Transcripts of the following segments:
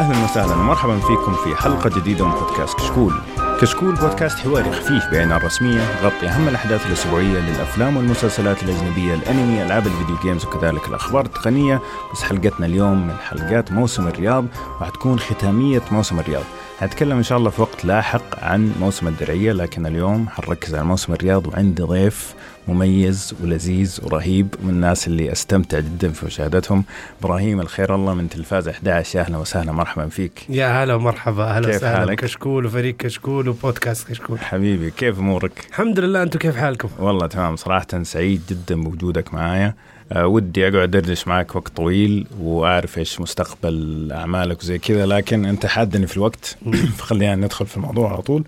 أهلا وسهلا ومرحبا فيكم في حلقة جديدة من بودكاست كشكول. كشكول بودكاست حواري خفيف بعين الرسمية يغطي أهم الأحداث الأسبوعية للأفلام والمسلسلات الأجنبية، الأنمي، ألعاب الفيديو جيمز وكذلك الأخبار التقنية، بس حلقتنا اليوم من حلقات موسم الرياض وحتكون ختامية موسم الرياض. حنتكلم إن شاء الله في وقت لاحق عن موسم الدرعية لكن اليوم حنركز على موسم الرياض وعندي ضيف مميز ولذيذ ورهيب من الناس اللي أستمتع جدا في مشاهدتهم. إبراهيم الخير الله من تلفاز 11 يا أهلا وسهلا مرحبا فيك. يا هلا ومرحبا. أهلا وسهلا. حالك؟ كشكول وفريق كشكول وبودكاست كشكول. حبيبي كيف أمورك؟ الحمد لله. أنتم كيف حالكم؟ والله تمام. صراحة سعيد جدا بوجودك معايا. أه ودي أقعد أدردش معك وقت طويل وأعرف إيش مستقبل أعمالك وزي كذا لكن أنت حادني في الوقت. فخلينا ندخل في الموضوع على طول.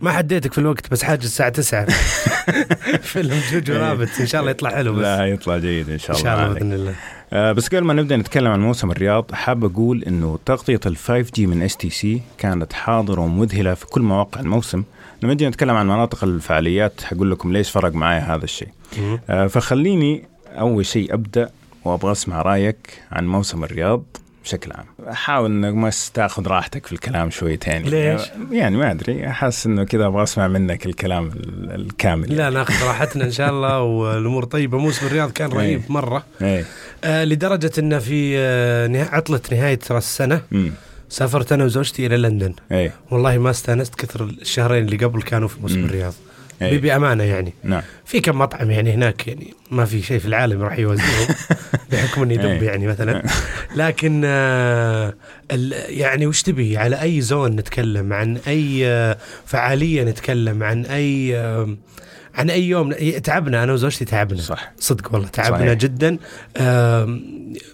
ما حديتك في الوقت بس حاجة الساعة 9 فيلم جوجو رابت إن شاء الله يطلع حلو بس. لا يطلع جيد إن شاء إن الله, شاء الله. بإذن الله. آه بس قبل ما نبدأ نتكلم عن موسم الرياض حاب أقول إنه تغطية ال 5G من STC كانت حاضرة ومذهلة في كل مواقع الموسم. لما نجي نتكلم عن مناطق الفعاليات حقول لكم ليش فرق معايا هذا الشيء. آه فخليني أول شيء أبدأ وأبغى أسمع رأيك عن موسم الرياض. بشكل عام. أحاول إنك ما تاخذ راحتك في الكلام شويتين. ليش؟ يعني ما أدري. أحس إنه كذا أبغى أسمع منك الكلام ال- الكامل لا ناخذ راحتنا إن شاء الله والأمور طيبة. موسم الرياض كان رهيب إيه. مرة. إيه. آه لدرجة انه في آه عطلة نهاية راس السنة. امم سافرت أنا وزوجتي إلى لندن. إيه. والله ما استأنست كثر الشهرين اللي قبل كانوا في موسم. الرياض. إيه. بأمانة يعني. نعم. في كم مطعم يعني هناك يعني ما في شيء في العالم راح يوزعهم بحكم إني دب إيه. يعني مثلا. لكن آه يعني وش تبي؟ على أي زون نتكلم؟ عن أي آه فعالية نتكلم؟ عن أي آه عن أي يوم تعبنا أنا وزوجتي تعبنا. صح. صدق والله تعبنا صحيح. جدا.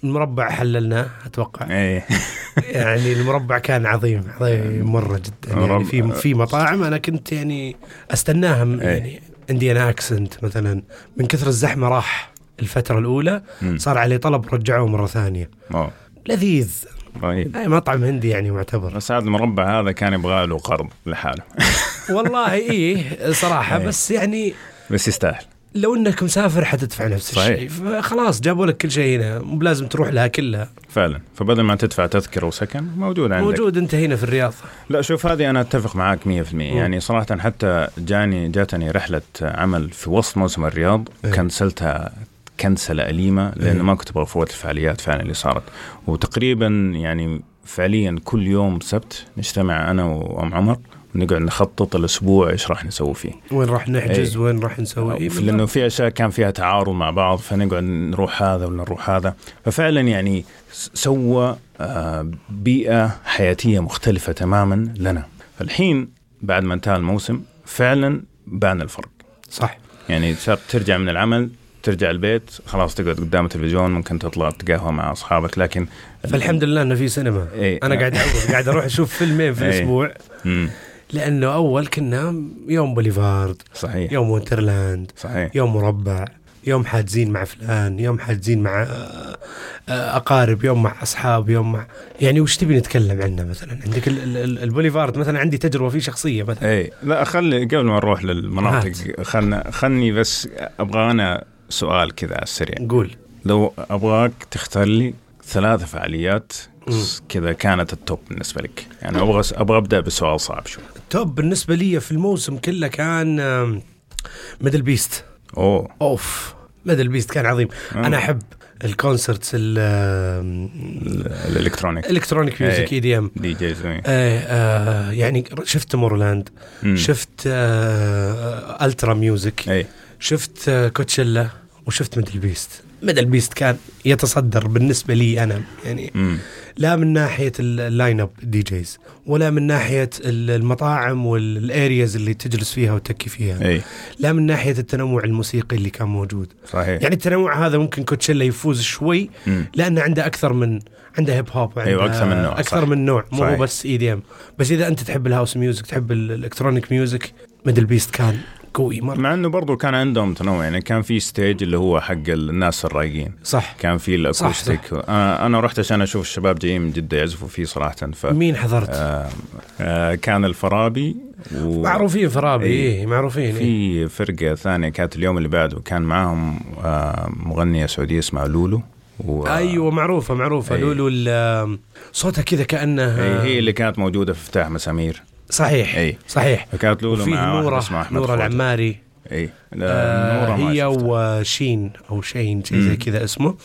المربع حللناه أتوقع. إيه. يعني المربع كان عظيم عظيم مرة جدا. يعني في في مطاعم أنا كنت يعني أستناها إيه. يعني انديان اكسنت مثلا. من كثر الزحمة راح الفترة الأولى. صار عليه طلب رجعوه مرة ثانية. أوه. لذيذ. رهيب أي مطعم هندي يعني معتبر. بس هذا المربع هذا كان يبغى له قرض لحاله. والله إيه صراحة إيه. بس يعني بس يستاهل. لو إنك مسافر حتدفع نفس. الشيء. فخلاص جابوا لك كل شيء هنا مو بلازم تروح لها كلها. فعلا. فبدل ما تدفع تذكرة وسكن موجود عندك. موجود أنت هنا في الرياض. لا شوف هذه أنا أتفق معاك 100% يعني صراحة حتى جاني جاتني رحلة عمل في وسط موسم الرياض إيه. كنسلة أليمة لأنه إيه. ما كنت أبغى افوت الفعاليات فعلا اللي صارت. وتقريبا يعني فعليا كل يوم سبت نجتمع أنا وأم عمر ونقعد نخطط الأسبوع إيش راح نسوي فيه. وين راح نحجز إيه. وين راح نسوي؟ إيه لأنه في أشياء كان فيها تعارض مع بعض فنقعد نروح هذا ولا نروح هذا. ففعلا يعني سوى آه، بيئة حياتية مختلفة تماما لنا. فالحين بعد ما انتهى الموسم فعلا بان الفرق. صح. يعني صارت ترجع من العمل ترجع البيت خلاص تقعد قدام التلفزيون ممكن تطلع تقهوى مع أصحابك لكن فالحمد لله إنه في سينما. إيه. أنا قاعد قاعد أروح أشوف فيلمين في. الأسبوع. مم. لأنه أول كنا يوم بوليفارد صحيح. يوم وينترلاند صحيح. يوم مربع يوم حاجزين مع فلان يوم حاجزين مع آه، آه، أقارب يوم مع أصحاب يوم مع يعني وش تبي نتكلم عنه مثلا؟ عندك ال- ال- ال- البوليفارد مثلا عندي تجربة فيه شخصية مثلا. إي. لا خلي قبل ما نروح للمناطق خلنا خلني بس أبغى أنا سؤال كذا على السريع نقول لو أبغاك تختار لي ثلاث فعاليات. كذا كانت ال top بالنسبة لك. يعني أبغى أبغى أبدأ بسؤال صعب شوي. ال top بالنسبة لي في الموسم كله كان MDLBEAST أوه. أوف. MDLBEAST كان عظيم. آه. أنا أحب ال concerts ال electronic. electronic music EDM DJ آه يعني شفت Tomorrowland مم. شفت آه Ultra Music شفت آه Coachella وشفت MDLBEAST MDLBEAST كان يتصدر بالنسبة لي أنا يعني مم. لا من ناحية ال- ال line up DJs ولا من ناحية ال- المطاعم وال areas اللي تجلس فيها وتكي فيها إي لا من ناحية التنوع الموسيقي اللي كان موجود صحيح يعني التنوع هذا ممكن Coachella يفوز شوي مم. لأنه عنده أكثر من عنده hip hop وعنده أيوة، أكثر من نوع، أكثر صح. من نوع مو صحيح. بس EDM بس إذا أنت تحب ال house music تحب ال- ال electronic music MDLBEAST كان قوي مرة مع إنه برضو كان عندهم تنوع يعني كان في stage اللي هو حق الناس الرايقين صح كان في ال acoustic أنا أنا رحت عشان أشوف الشباب جايين من جدة يعزفوا فيه صراحة ف مين حضرت؟ آه آه كان الفرابي و... معروفين فرابي إيه. إيه معروفين إيه. في فرقة ثانية كانت اليوم اللي بعده كان معاهم آه، مغنية سعودية اسمها لولو و... أيوه معروفة معروفة أي. لولو صوتها كذا كانه هي, هي اللي كانت موجودة في افتتاح مسامير صحيح أي. صحيح فكانت لولو وفيه مع نورة نورة. العماري إي آه نورة ما هي. وشين أو شين شيء زي. كذا اسمه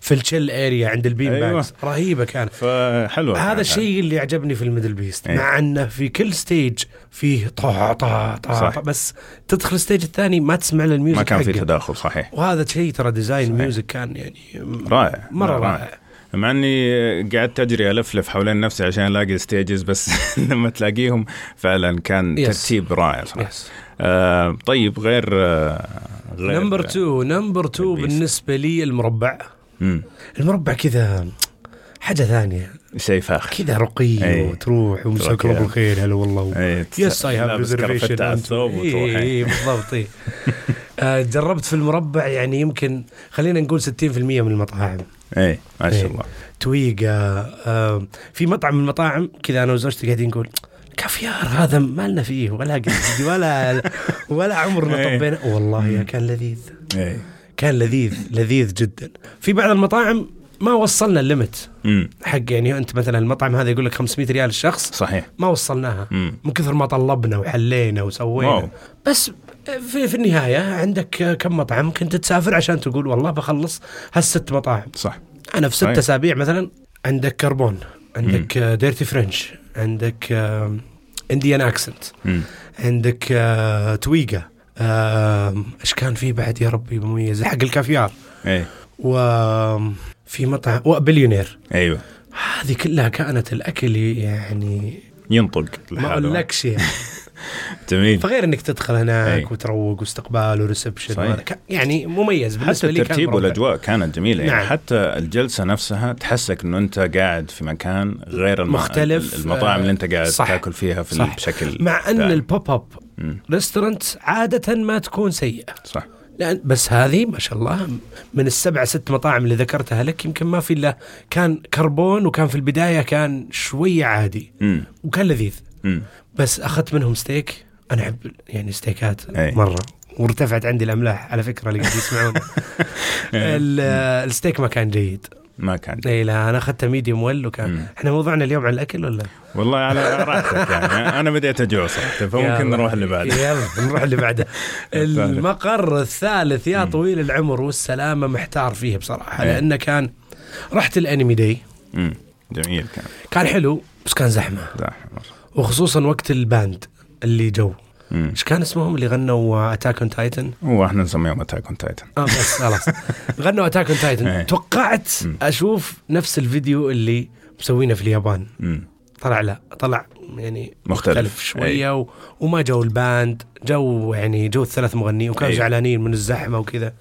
في ال chill area عند ال bean أيوة. bags رهيبة كانت فحلوة هذا كانت الشيء اللي عجبني في ال MDLBEAST إيه. مع إنه في كل stage فيه طا طا طا, بس تدخل ال stage الثاني ما تسمع لل music ما كان في. تداخل صحيح وهذا شيء ترى design صحيح. ال music كان يعني رائع مرة لا، رائع مع إني قعدت أجري الفلف حوالين نفسي عشان ألاقي stages بس لما تلاقيهم فعلا كان Yes. ترتيب رائع صراحة. yes آه طيب غير آه غير number 2 number 2 ال best. بالنسبة لي المربع. مم. المربع كذا حاجة ثانية. شيء فاخر. كذا رقي أي. وتروح ومساك تروح رب الخير هلا والله. أي yes I have على الثوب وتروح. اي إيه، بالضبط. إي. آه، جربت في المربع يعني يمكن خلينا نقول 60% من المطاعم. اي ما شاء إيه. الله. تويقة آه، في مطعم من المطاعم كذا أنا وزوجتي قاعدين نقول كافيار هذا ما لنا فيه ولا قد ولا ولا عمرنا إيه. طبينا. والله يا كان لذيذ. اي كان لذيذ لذيذ جدا. في بعض المطاعم ما وصلنا ال limit حق يعني انت مثلا المطعم هذا يقول لك 500 ريال الشخص صحيح. ما وصلناها. امم من كثر ما طلبنا وحلينا وسوينا. wow. بس في, في النهاية عندك كم مطعم كنت تسافر عشان تقول والله بخلص هالست مطاعم. صح. أنا في ست. أسابيع مثلا عندك كربون عندك Dirty French عندك Indian Accent عندك آه، إيش كان في بعد يا ربي مميز حق الكافيار. اي وفي مطعم وبليونير أيوه هذه كلها كانت الأكل يعني ينطق ما لحاله. أقولكش يعني جميل فغير إنك تدخل هناك أي. وتروق واستقبال و reception يعني مميز حتى بالنسبة لي كان الترتيب. والأجواء كانت جميلة يعني نعم. حتى الجلسة نفسها تحسك إنه أنت قاعد في مكان غير الم... مختلف. المطاعم اللي أنت قاعد صح. تاكل فيها في صح. بشكل مع أن. ال pop up مم. restaurant عادة ما تكون سيئة صح لأن بس هذه ما شاء الله من السبع ست مطاعم اللي ذكرتها لك يمكن ما في إلا كان كربون وكان في البداية كان شوية عادي امم وكان لذيذ. امم بس أخذت منهم ستيك. أنا أحب يعني ستيكات أي. مرة. وارتفعت عندي الأملاح على فكرة اللي قاعد يسمعون. ال- الستيك ما كان جيد. ما كان إي لا أنا أخذته medium well وكان مم. إحنا موضوعنا اليوم عن الأكل ولا والله على راحتك يعني أنا بديت اجوع صراحة فممكن. نروح اللي بعده يلا نروح اللي بعده. المقر الثالث يا مم. طويل العمر والسلامة محتار فيه بصراحة إيه. لأنه كان رحت ال anime day امم جميل كان كان حلو بس كان زحمة زحمة. وخصوصا وقت ال band اللي جو إيش كان اسمهم اللي غنوا Attack on Titan هو إحنا نسميهم Attack on Titan آه بس خلاص. غنوا Attack on إيه. Titan توقعت. أشوف نفس الفيديو اللي مسوينه في اليابان. طلع لا طلع يعني مختلف. مختلف شوية و... وما جو ال band. جو يعني جو الثلاث مغنيين وكانوا. زعلانين من الزحمة وكذا.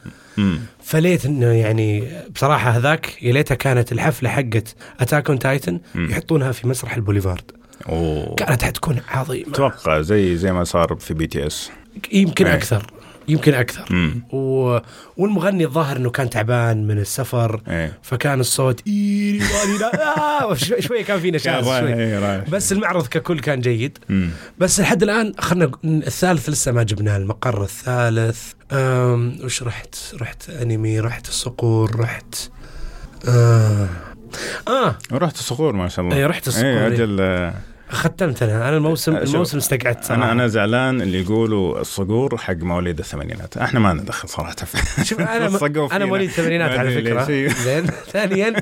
فليت إنه يعني بصراحة هذاك يا ليتها كانت الحفلة حقت Attack on Titan. يحطونها في مسرح البوليفارد. أوه. كانت حتكون عظيمة. أتوقع زي زي ما صار في BTS يمكن أي. أكثر. يمكن أكثر. و... والمغني الظاهر إنه كان تعبان من السفر إيه. فكان الصوت واري لا. آه شوي شوي كان في نشاز شوي. إيه،. بس المعرض ككل كان جيد. امم بس لحد الآن اخذنا الثالث لسه ما جبناه المقر الثالث. أم وش رحت؟ رحت أنمي رحت الصقور رحت آه, آه. رحت الصقور ما شاء الله. اي رحت الصقور إيه. أجل آه، ختمت أنا أنا الموسم الموسم استقعدت صراحة. أنا أنا زعلان اللي يقولوا الصقور حق مواليد الثمانينات إحنا ما ندخل صراحة في شوف أنا أنا. مواليد الثمانينات ما على فكره. زين ثانيا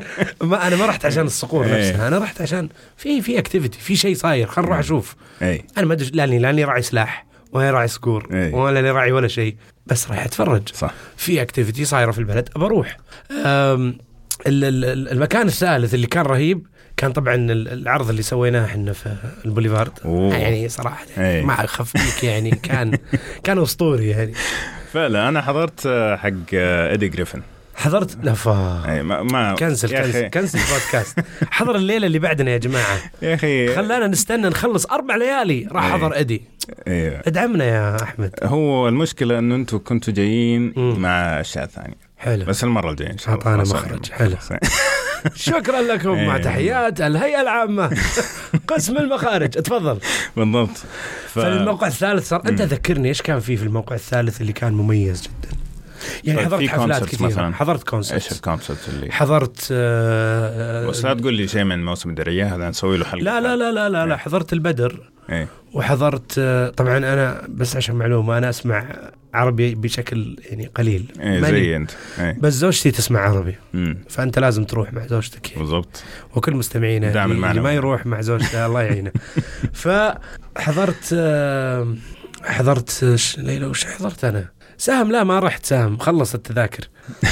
ما أنا ما رحت عشان الصقور إيه. نفسها أنا رحت عشان في في activity في شيء صاير خلينا نروح أشوف أنا ما ادري لاني لاني راعي سلاح ولا راعي صقور إيه. ولا لاني راعي ولا شيء بس رايح اتفرج صح في activity صايره في البلد بروح المكان الثالث اللي كان رهيب كان طبعا ال- العرض اللي سويناه إحنا في البوليفارد. أوه. يعني صراحة إيه. ما اخفيك يعني كان كان أسطوري يعني. فعلا أنا حضرت حق إيدي جريفن. حضرت؟ لفا اي ما, ما كنسل كنسل كنسل البودكاست. حضر الليلة اللي بعدنا يا جماعة. يا أخي. خلانا نستنى نخلص أربع ليالي. راح إيه. حضر إيدي. إيه. ادعمنا يا أحمد. هو المشكلة إنه أنتم كنتوا جايين. مع أشياء ثانية. حلو بس المرة الجاية إن شاء الله أعطانا خلاص. مخرج. حلو. شكرا لكم مع إيه. تحيات الهيئة العامة قسم المخارج تفضل بالضبط ف... فالموقع الثالث صار أنت. ذكرني إيش كان فيه في الموقع الثالث اللي كان مميز جدا يعني طيب، حضرت في حفلات كثيرة. مثلاً؟ حضرت إيش كونسرت الكونسبت اللي حضرت آه، بس لا تقول لي شيء من موسم الدرية هذا نسوي له حلقة. لا لا لا لا لا, لا إيه. حضرت البدر. إيه. وحضرت آه، طبعا أنا بس عشان معلومة أنا أسمع عربي بشكل يعني قليل. إيه زي أنت. إيه. بس زوجتي تسمع عربي. امم فأنت لازم تروح مع زوجتك يعني. بالضبط. وكل مستمعينا دعم اللي. ما يروح مع زوجته الله يعينه. فحضرت آه، حضرت آه، ليلى وش حضرت أنا؟ سهم لا ما رحت سهم. خلص التذاكر.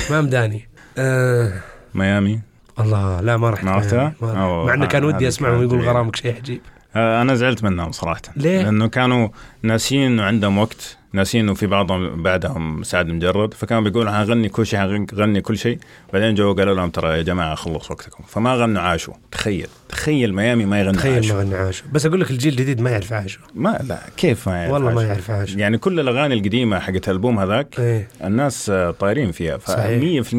ما مداني. آه. ميامي؟ الله لا ما رحت ما رحتها؟ مع إنه كان ودي أسمعهم يقول. غرامك شيء عجيب آه، أنا زعلت منهم صراحة. ليه؟ لأنه كانوا ناسين انه عندهم وقت. ناسين انه في بعضهم بعدهم سعد مجرد فكانوا بيقولوا حنغني كل شيء حنغني كل شيء. بعدين جو قالوا لهم ترى يا جماعة خلص وقتكم. فما غنوا عاشوا. تخيل تخيل ميامي ما يغنوا تخيل ما عاشوا. غنى عاشو بس أقول لك الجيل الجديد ما يعرف عاشو ما لا كيف ما يعرف والله ما عاشوا؟ يعرف عاشو يعني كل الأغاني القديمة حقت الالبوم هذاك إيه. الناس طايرين فيها ف صحيح. 100%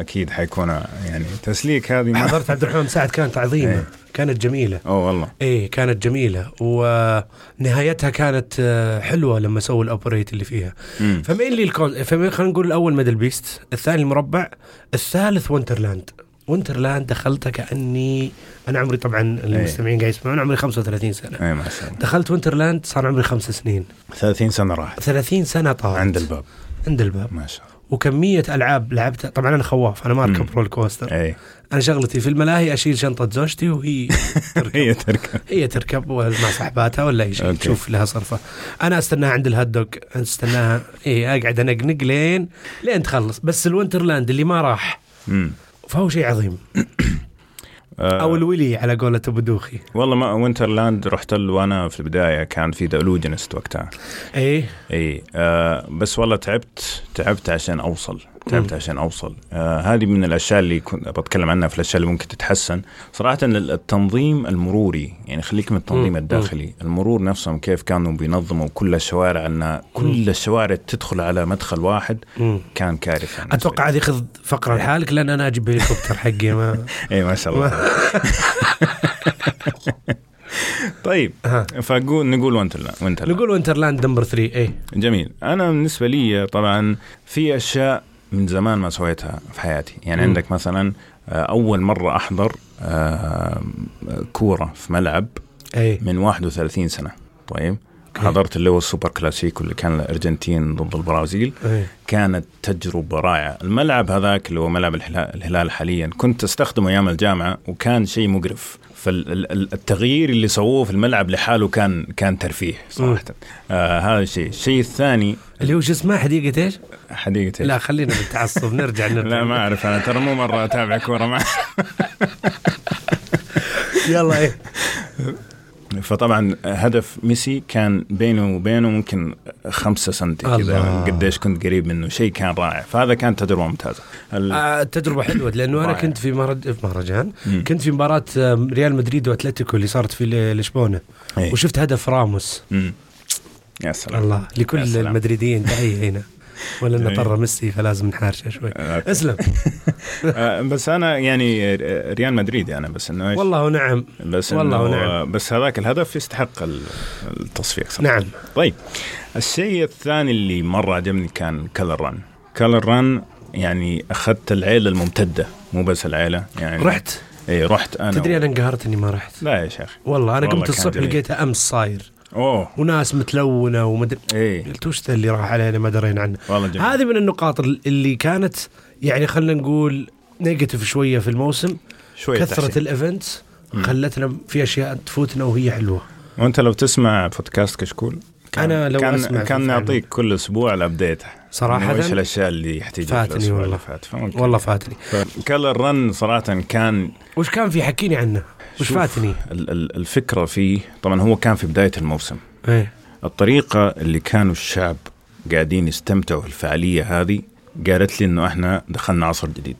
أكيد حيكون يعني تسليك هذه ما حضرت عبد الرحمن مساعد كانت عظيمه إيه. كانت جميلة. أوه والله. إيه كانت جميلة. ونهايتها كانت آه، حلوة لما سووا الأوبريت اللي فيها. فمين لي الكون فمين خلينا نقول الأول MDLBEAST الثاني المربع الثالث Winterland. Winterland دخلتها كأني أنا عمري طبعا المستمعين قاعد يسمعون عمري 35 سنة. اي ما شاء الله. دخلت Winterland صار عمري خمس سنين. 30 سنة راحت. 30 سنة طارت عند الباب. عند الباب. ما شاء الله. وكمية ألعاب لعبتها. طبعا أنا خواف أنا ما أركب. roller coaster. أي. أنا شغلتي في الملاهي أشيل شنطة زوجتي وهي تركب. هي تركب. هي تركب مع صاحباتها ولا اي شيء. تشوف لها صرفة. أنا أستناها عند ال hot dog أستناها اي أقعد أنقنق لين لين تخلص. بس ال Winterland اللي ما راح. فهو شيء عظيم. أو الولي على قولة أبو دوخي. والله ما Winterland رحت له وأنا في البداية كان في دولوجنست وقتها. إيه. اي آه بس والله تعبت تعبت عشان أوصل. تعبت. عشان أوصل. آه هذه من الأشياء اللي كنت بتكلم عنها في الأشياء اللي ممكن تتحسن. صراحة التنظيم المروري يعني خليك من التنظيم مم. الداخلي. المرور نفسهم كيف كانوا بينظموا كل الشوارع انها كل الشوارع تدخل على مدخل واحد مم. كان كارثة أتوقع هذه خذ فقرة لحالك لأن أنا أجيب هليكوبتر حقي. ما اي ما شاء الله. طيب ها. فقول نقول Winterland Winterland نقول Winterland number 3 إيه. جميل. أنا بالنسبة لي طبعا في أشياء من زمان ما سويتها في حياتي. يعني مم. عندك مثلا آه، أول مرة أحضر آه، كورة في ملعب إيه من 31 سنة. طيب. okay. حضرت اللي هو السوبر كلاسيكو اللي كان الأرجنتين ضد البرازيل. إيه كانت تجربة رائعة. الملعب هذاك اللي هو ملعب الهلال, حاليا كنت أستخدمه أيام الجامعة وكان شيء مقرف. فالتغيير اللي سووه في الملعب لحاله كان كان ترفيه صراحة. آه هذا الشيء. الشيء الثاني اللي هو شو اسمه؟ حديقة إيش؟ حديقة إيش؟ لا خلينا بالتعصب نرجع نرجع. لا ما أعرف. أنا ترى مو مرة أتابع كورة مع يلا إيه. فطبعا هدف ميسي كان بينه وبينه ممكن خمسة سنتي كذا. قديش كنت قريب منه. شيء كان رائع. فهذا كانت تجربة ممتازة. ال- آه تجربة حلوة. لأنه أنا رائع. كنت في مهرج... في مهرجان مم. كنت في مباراة آه، ريال مدريد وأتلتيكو اللي صارت في ل- لشبونة. إيه. وشفت هدف راموس. مم. يا سلام. الله. لكل. المدريديين. تحية. هنا. ولا إيه. نطر ميسي فلازم نحارشه شوي. okay. اسلم. آه، بس أنا يعني ريال مدريد أنا بس إنه إيش؟ والله ونعم. بس والله ونعم. بس هذاك الهدف يستحق ال- التصفيق صراحة. نعم. طيب. الشيء الثاني اللي مرة عجبني كان color run. color run يعني أخذت العيلة الممتدة مو بس العيلة يعني رحت؟ اي رحت أنا تدري أنا انقهرت إني ما رحت. لا يا شيخ. والله أنا والله قمت الصبح. لقيتها أمس صاير. أوه. وناس متلونة ومدري اي قلت وش اللي راح علينا ما درينا عنه. والله جميل. هذه من النقاط اللي كانت يعني خلينا نقول negative شوية في الموسم. شوية تحسين. ال events خلتنا في أشياء تفوتنا وهي حلوة. وأنت لو تسمع بودكاست كشكول كان أنا لو كان أسمع كان. نعطيك كل أسبوع ال update صراحة إنه إيش الأشياء اللي يحتاجها فاتني والله. فات. والله فاتني. color run صراحة كان وش كان في حكيني عنه؟ وش فاتني. ال- ال- الفكرة فيه طبعا هو كان في بداية الموسم. إيه. الطريقة اللي كانوا الشعب قاعدين يستمتعوا في الفعاليه هذه قالت لي إنه إحنا دخلنا عصر جديد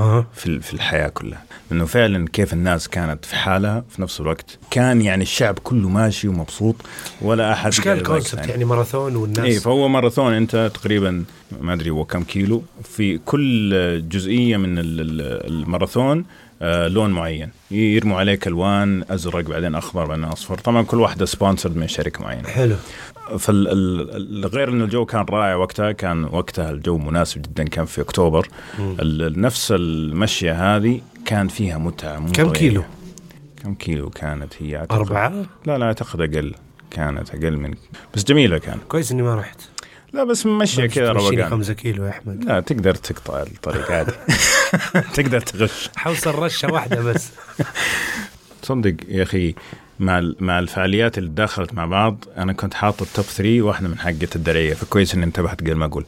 آه في في الحياة كلها. إنه فعلا كيف الناس كانت في حالها في نفس الوقت. كان يعني الشعب كله ماشي ومبسوط ولا أحد إيش كان ال concept ثاني. يعني ماراثون والناس. إيه فهو ماراثون أنت تقريبا ما أدري هو كم كيلو. في كل جزئية من ال- ال- الماراثون لون معين. يرموا عليك ألوان أزرق بعدين أخضر بعدين أصفر. طبعا كل واحدة sponsored من شركة معينة. حلو. فغير انه الجو كان رائع وقتها كان وقتها الجو مناسب جدا كان في أكتوبر. نفس المشية هذه كان فيها متعة مو كم. كيلو؟ كم كيلو كانت هي؟ أعتقد. أربعة؟ لا لا أعتقد أقل. كانت أقل من بس جميلة كان كويس إني ما رحت. لا بس مشيه كذا روقان. خمسة كيلو يا أحمد. لا تقدر تقطع الطريق عادي تقدر تغش. حوصل رشة واحدة بس. تصدق يا أخي مع مع الفعاليات اللي دخلت مع بعض أنا كنت حاطط التوب 3 واحدة من حقة الدرعية فكويس إني انتبهت قبل ما أقول.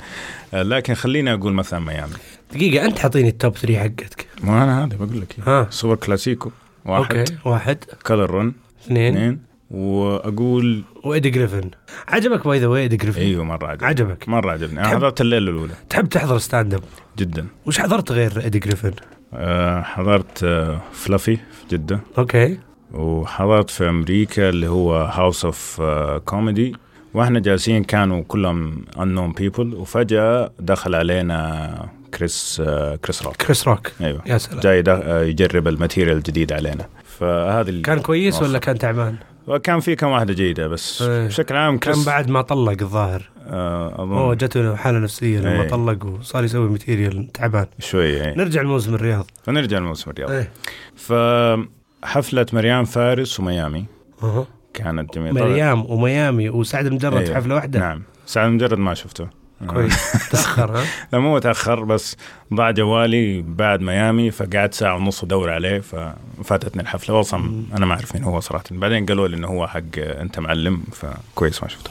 آه، لكن خليني أقول مثلا ميامي. دقيقة أنت حاطيني ال top 3 حقتك. ما أنا هذا بقول لك. ها. سوبر كلاسيكو واحد. أوكي واحد. Color Run اثنين. اثنين. وأقول وإيدي جريفن. عجبك by the way إيدي جريفن؟ أيوه مرة عجبني. عجبك. مرة عجبني. أنا حضرت الليلة الأولى. تحب تحضر stand up جدا. وش حضرت غير إيدي جريفن؟ آه، حضرت آه، فلافي في جده أوكي. وحضرت في أمريكا اللي هو House of كوميدي وإحنا جالسين كانوا كلهم unknown people. وفجأة دخل علينا كريس آه، كريس روك كريس روك أيوه. يا سلام. جاي آه، يجرب ال material الجديد علينا. فهذه كان كويس ولا. كان تعبان؟ كان في كم واحدة جيدة بس إيه. بشكل عام كان بعد ما طلق الظاهر. آه هو اظن جته حالة نفسية لما إيه. طلق وصار يسوي material تعبان. شوية إيه. نرجع لموسم الرياض. فنرجع لموسم الرياض. إيه. فحفلة ميريام فارس وميامي. أها. كانت جميلة. مريم وميامي وسعد مجرد أيوه. حفلة واحدة. نعم. سعد مجرد ما شفته. كويس. تأخر ها؟ لا مو متاخر بس ضاع جوالي بعد ميامي فقعدت ساعة ونص أدور عليه ففاتتني الحفلة أصلا أنا ما أعرف مين هو صراحة. بعدين قالوا لي إنه هو حق أنت معلم فكويس ما شفته.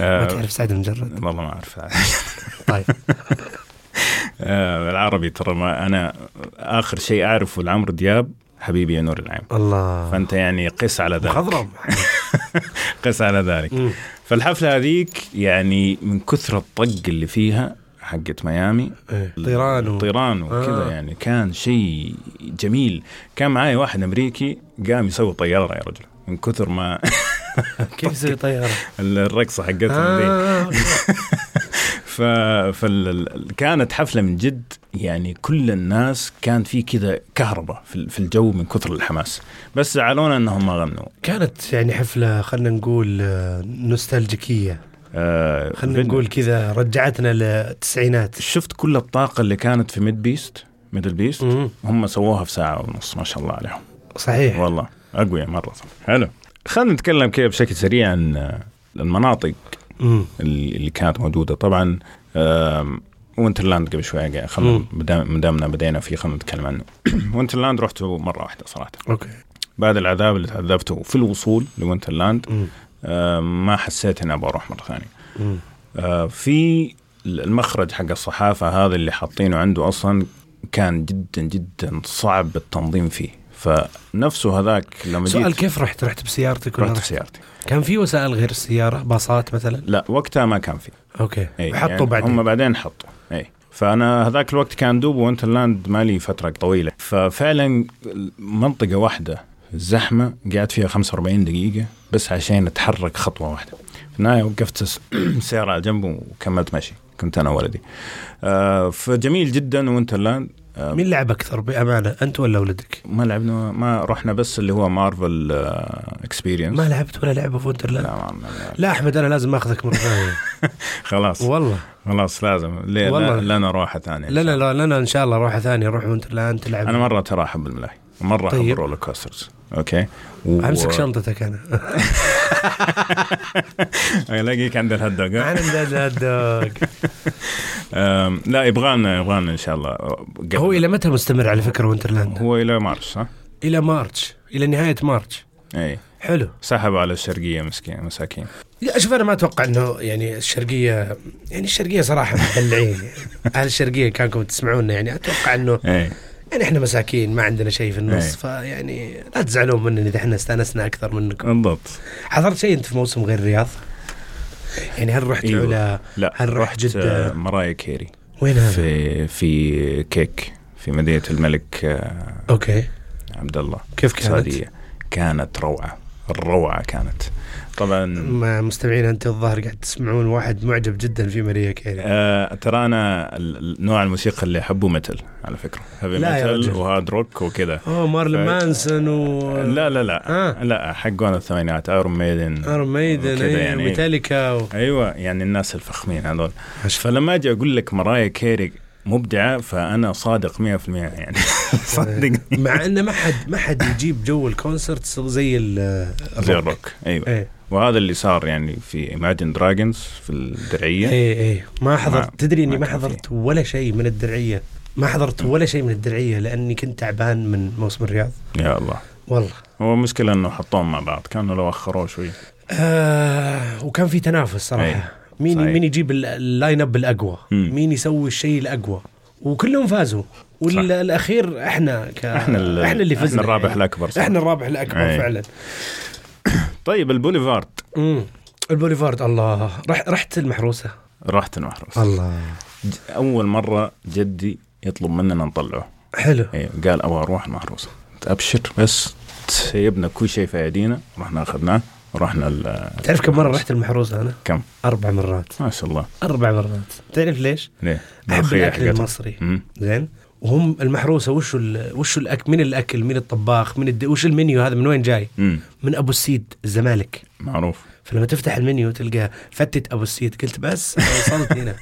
ما آه تعرف سعد مجرد والله ما أعرف طيب. آه العربي ترى ما أنا آخر شيء أعرفه لعمرو دياب حبيبي يا نور العين الله فأنت يعني قس على ذلك مخضرم قس على ذلك مم. فالحفلة هذيك يعني من كثر الطق اللي فيها حقت ميامي إيه. طيران و... طيران وكذا آه. يعني كان شيء جميل كان معي واحد أمريكي قام يسوي طيارة يا رجل من كثر ما كيف يسوي طيارة؟ الرقصة حقتهم آه. ف... فال... كانت حفلة من جد يعني كل الناس كان في كذا كهرباء في ال- في الجو من كثر الحماس. بس زعلونا إنهم ما غنوا. كانت يعني حفلة خلينا نقول آه، نوستالجيكية. آه خلينا. نقول كذا رجعتنا للتسعينات. شفت كل الطاقة اللي كانت في ميد بيست ميدل بيست. هم سووها في ساعة ونص ما شاء الله عليهم. صحيح. والله اقوياء مرة. حلو. خلينا نتكلم كذا بشكل سريع عن المناطق مم. اللي كانت موجودة. طبعا وينترلاند قبل قاعد- خلنا مدامنا بدينا فيه خلينا نتكلم عنه وينترلاند رحته مرة واحدة صراحة أوكي بعد العذاب اللي تعذبته في الوصول لوينترلاند. آم، ما حسيت إني أبغى أروح مرة ثانية. آه، في المخرج حق الصحافة هذا اللي حاطينه عنده أصلا كان جدا جدا صعب التنظيم فيه فنفسه هذاك لما سؤال كيف رحت؟ رحت بسيارتك ولا رحت؟ بسيارتي كان في وسائل غير السياره باصات مثلا؟ لا وقتها ما كان فيه أوكي. إي حطوا يعني بعدين. هم بعدين حطوا. إي فأنا هذاك الوقت كان دوب وينترلاند ما له فترة طويلة. ففعلا منطقة واحدة الزحمه قعدت فيها 45 دقيقة بس عشان أتحرك خطوة واحدة. في النهاية وقفت الس- السياره على جنب وكملت مشي كنت أنا ولدي آه فجميل جدا وينترلاند آه مين لعب أكثر بأمانة أنت ولا ولدك؟ ما لعبنا ما رحنا بس اللي هو مارفل Experience ما لعبت ولا لعبة في لا, وينترلاند؟ ما ما- لا أحمد أنا لازم آخذك مرة ثانية. خلاص. والله. خلاص لازم. ليه والله. لا لنا روحه ثانية لنا لا لنا إن شاء الله روحه ثانية. نروح وينترلاند تلعب. أنا مرة ترى احب الملاهي مرة احب طيب. ال roller coasters أوكي. و... امسك شنطتك أنا. الاقيك عند الهوت دوغ ها؟ أنا مداد الدوق أم، لا يبغانا يبغانا إن شاء الله. قبل. هو إلى متى مستمر على فكرة وينترلاند؟ هو إلى مارس ها؟ إلى March إلى نهاية March أي. حلو. سحبوا على الشرقية مسكين مساكين. لا، شوف أنا ما أتوقع إنه يعني الشرقية يعني الشرقية صراحة مدلعين أهل الشرقية كانكم تسمعونا يعني أتوقع إنه يعني إحنا مساكين ما عندنا شيء في النص إيه. فيعني لا تزعلون مننا إذا إحنا استأنسنا أكثر منكم بالضبط حضرت شيء أنت في موسم غير الرياض؟ يعني هل رحت أيوة. علا؟ لا هل رحت جدة؟ آه، ماريا كيري وين هذا؟ في في KAEC في مدينة الملك آه، أوكي عبد الله كيف كانت؟ السعوديه كانت روعة الروعة كانت طبعا. ما مستمعين أنت الظاهر قاعد تسمعون واحد معجب جدا في ماريا كيري. آه ترى أنا نوع الموسيقى اللي أحبه metal على فكرة. heavy metal. و hard rock وكذا. أوه مارلين ف- مانسون و لا لا لا. آه. لا حقون الثمانينات ايرون ميدن ايرون ميدن إيه، يعني. ميتاليكا و... أيوه يعني الناس الفخمين هذول. فلما أجي أقول لك ماريا كيري مبدعة فأنا صادق 100% يعني. صدقني مع إنه ما حد ما حد يجيب جو ال concert زي ال- زي ال rock. ال rock أيوه. إيه. وهذا اللي صار يعني في Imagine Dragons في الدرعية. إيه إيه. ما حضرت ما- تدري إني ما حضرت ولا شيء من الدرعية. ما حضرت ولا شيء من الدرعية لأني كنت تعبان من موسم الرياض. يا الله. والله. هو المشكلة إنه حطوهم مع بعض كانوا لو أخروه شوي. آه وكان في تنافس صراحة. أيه. مين صحيح. مين يجيب ال- ال line up الاقوى مم. مين يسوي الشيء الأقوى؟ وكلهم فازوا. والأخير إحنا ك... إحنا إحنا اللي فزنا إحنا الرابح يعني. الأكبر صح. إحنا الرابح الأكبر أيه. فعلا. طيب البوليفارد. امم البوليفارد الله. رح رحت المحروسة. رحت المحروسة الله. أول مرة جدي يطلب مننا نطلعه. حلو. أيوه قال أبغى أروح المحروسة. أبشر بس سيبنا كل شيء في أيدينا رحنا أخذناه. ورحنا ال- تعرف كم مرة رحت المحروسه أنا؟ كم؟ أربع مرات ما شاء الله أربع مرات تعرف ليش؟ ليه؟ أحب الأكل حقتها. المصري. زين وهم المحروسة وشو ال... وشو الاكل مين الأكل مين الطباخ مين الد... وش المنيو هذا من وين جاي؟ مم. من أبو السيد الزمالك معروف فلما تفتح المنيو تلقى فتت أبو السيد قلت بس وصلت هنا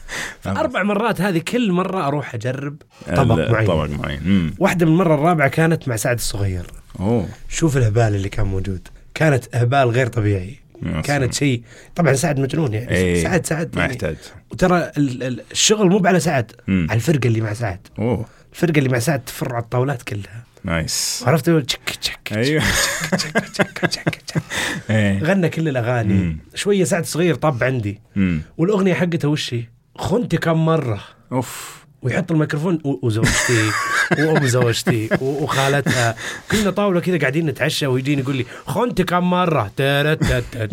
أربع مرات هذه كل مرة أروح أجرب طبق معين طبق معين. واحدة من المرة الرابعة كانت مع سعد الصغير أوه شوف الهبال اللي كان موجود كانت هبال غير طبيعي. كانت شيء طبعا سعد مجنون يعني. إيه، سعد سعد ما يعني. يحتاج وترى ال- ال- الشغل مو على سعد مم. على الفرقة اللي مع سعد. أوه. الفرقة اللي مع سعد تفر على الطاولات كلها. نايس. عرفت؟ تشك تشك أيوه. تشك تشك تشك تشك. إيه. غنى كل الأغاني. مم. شوية سعد صغير طب عندي. مم. والأغنية حقته وش هي؟ خنتي كم مرة. أوف. ويحط الميكروفون وزوجتي وأم زوجتي وخالتها. كلنا طاولة كذا قاعدين نتعشى ويجيني يقول لي خنتي كم مرة.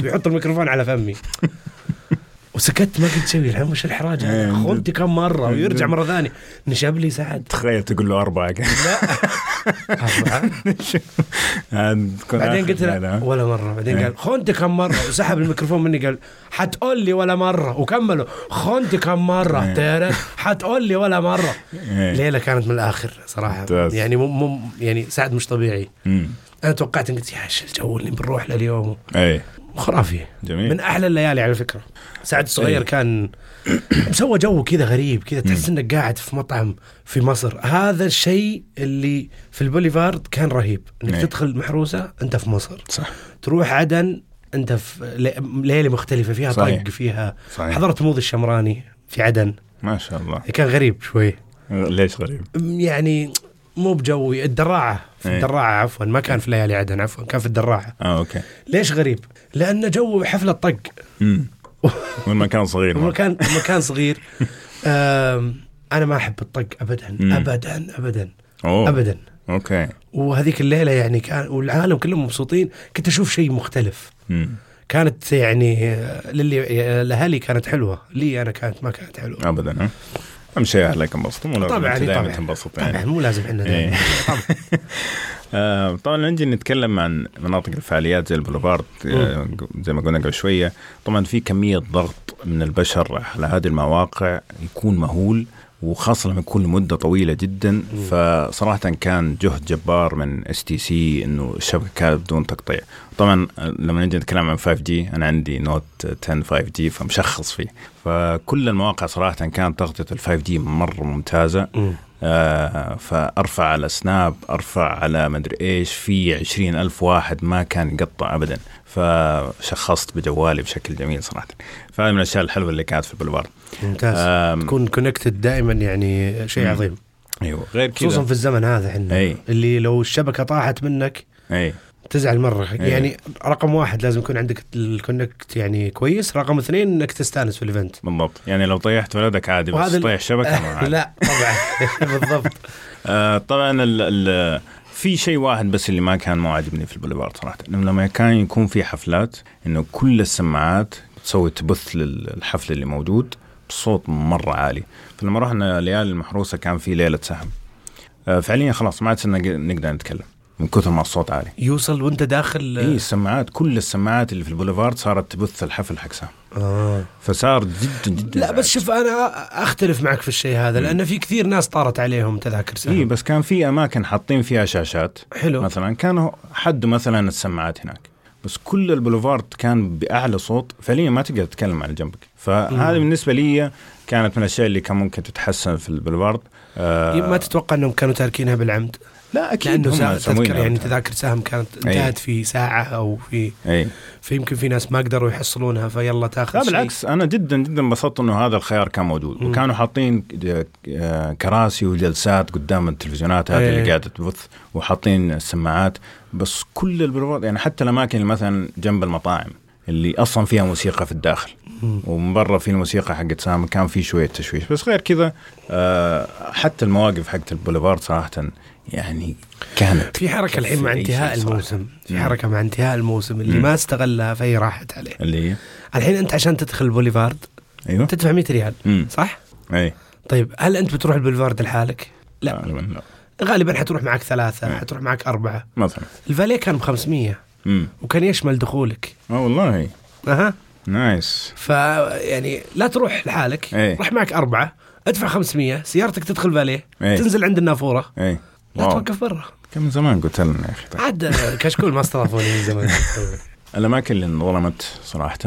ويحط الميكروفون على فمي. وسكت ما قلت شيء الحين وش الحراج هذا؟ إيه. خنتي كم مرة ويرجع مرة ثانية نشب لي سعد تخيل تقول له أربعة لا تكون بعدين قلت له. ولا مرة بعدين إيه. قال خنتي كم مرة وسحب الميكروفون مني قال حتقول لي ولا مرة وكملوا خنتي كم مرة إيه. حتقول لي ولا مرة. ليلة كانت من الآخر صراحة. يعني مو يعني سعد مش طبيعي. أنا توقعت قلت يا الجو اللي بنروح له اليوم إيه خرافي. جميل. من أحلى الليالي على فكرة. سعد الصغير إيه. كان مسوى جو كذا غريب كذا تحس انك قاعد في مطعم في مصر. هذا الشيء اللي في البوليفارد كان رهيب إنك إيه. تدخل محروسة أنت في مصر. صح. تروح عدن أنت في لي- ليلة مختلفة فيها صحيح. طق فيها. صحيح. حضرت عوض الشمراني في عدن. ما شاء الله. كان غريب شوي. ليش غريب؟ يعني مو بجوي الدراعة. في إيه. الدراعة عفوا. ما كان في ليالي عدن عفوا. كان في الدراعة. آه أوكي. ليش غريب؟ لأن جو حفلة طق. امم والمكان صغير مرة. مكان مكان صغير. أنا ما أحب الطق أبدا مم. أبدا أبدا. أوه. أبدا. أوكي. وهذيك الليلة يعني كان والعالم كلهم مبسوطين. كنت أشوف شيء مختلف. امم كانت يعني للي الأهالي كانت حلوة. لي أنا كانت ما كانت حلوة. ابدا ها. اهم شيء اهلك انبسطوا لازم طبعا دائما طبعا. تنبسط طبعا يعني. مو لازم إحنا إيه. دائما طبعا. آه طبعا نجي نتكلم عن مناطق الفعاليات زي البوليفارد آه زي ما قلنا قبل شوية. طبعا في كمية ضغط من البشر على هذه المواقع يكون مهول. وخاصة لما يكون لمدة طويلة جدا فصراحة كان جهد جبار من STC إنه الشبكة كانت بدون تقطيع. طبعا آه، لما نجي نتكلم عن 5G أنا عندي Note 10 5G فمشخص فيه. فكل المواقع صراحة كانت تغطية ال 5G مرة ممتازة. مم. آه فأرفع على سناب أرفع على مدري إيش في عشرين ألف واحد ما كان يقطع ابدا. فشخصت بجوالي بشكل جميل صراحة. فهذه من الأشياء الحلوة اللي كانت في البوليفارد. ممتاز. تكون connected دائما يعني شيء مم. عظيم. أيوه. غير خصوصا كذا في الزمن هذا إحنا. أي. اللي لو الشبكة طاحت منك أي. تزعل مرة. إيه. يعني رقم واحد لازم يكون عندك ال connect يعني كويس. رقم اثنين إنك تستأنس في ال event بالضبط. يعني لو طيحت ولدك عادي بس طيح شبكة ما عادي. لا طبعا. بالضبط. آه طبعا ال ال في شيء واحد بس اللي ما كان مو عاجبني في البوليفارد صراحة إنه لما كان يكون في حفلات إنه كل السماعات تسوي تبث للحفل اللي موجود بصوت مرة عالي. فلما رحنا ليالي المحروسة كان في ليلة سهم. آه فعليا خلاص ما عاد نقدر نتكلم. من كثر ما الصوت عالي. يوصل وانت داخل؟ اي السماعات كل السماعات اللي في البوليفارد صارت تبث الحفل حق سام. آه. فصار جدا جدا لا بس شوف أنا أختلف معك في الشيء هذا لأن في كثير ناس طارت عليهم تذاكر سهم اي بس كان في أماكن حاطين فيها شاشات. حلو. مثلا كانوا حدوا مثلا السماعات هناك. بس كل البوليفارد كان بأعلى صوت فعليا ما تقدر تتكلم على جنبك. فهذه مم. بالنسبة لي كانت من الأشياء اللي كان ممكن تتحسن في البوليفارد. آه ما تتوقع إنهم كانوا تاركينها بالعمد؟ لا أكيد لأنه تذكر. يعني تذاكر سهم كانت أي. انتهت في ساعة أو في أي فيمكن في ناس ما قدروا يحصلونها فيلا تاخذ لا شيء. بالعكس أنا جدا جدا انبسطت إنه هذا الخيار كان موجود مم. وكانوا حاطين كراسي وجلسات قدام التلفزيونات هذه. اللي قاعدة تبث وحاطين السماعات بس كل البروفات يعني حتى الأماكن اللي مثلا جنب المطاعم اللي أصلا فيها موسيقى في الداخل. ومن برا في الموسيقى حقت سام كان في شوية تشويش بس غير كذا آه، حتى المواقف حقت البوليفارد صراحة يعني كانت في حركة الحين مع انتهاء. الموسم. في مم. حركة مع انتهاء الموسم اللي مم. ما استغلها فهي راحت عليه. اللي هي؟ الحين انت عشان تدخل البوليفارد أيوه. تدفع 100 ريال امم صح؟ أي. طيب هل انت بتروح البوليفارد لحالك؟ لا. غالبا لا. غالبا حتروح معك ثلاثة إيه. حتروح معك أربعة. مثلا. الفاليه كان ب 500 امم وكان يشمل دخولك. آه والله. أها. nice. ف يعني لا تروح لحالك. إيه. روح معك أربعة ادفع 500 سيارتك تدخل فاليه إيه. تنزل عند النافورة. أي. لا واو. توقف برا. كم من زمان قلت لنا يا أخي؟ طيب. عاد كشكول ما استضافوني من زمان. الأماكن اللي انظلمت صراحة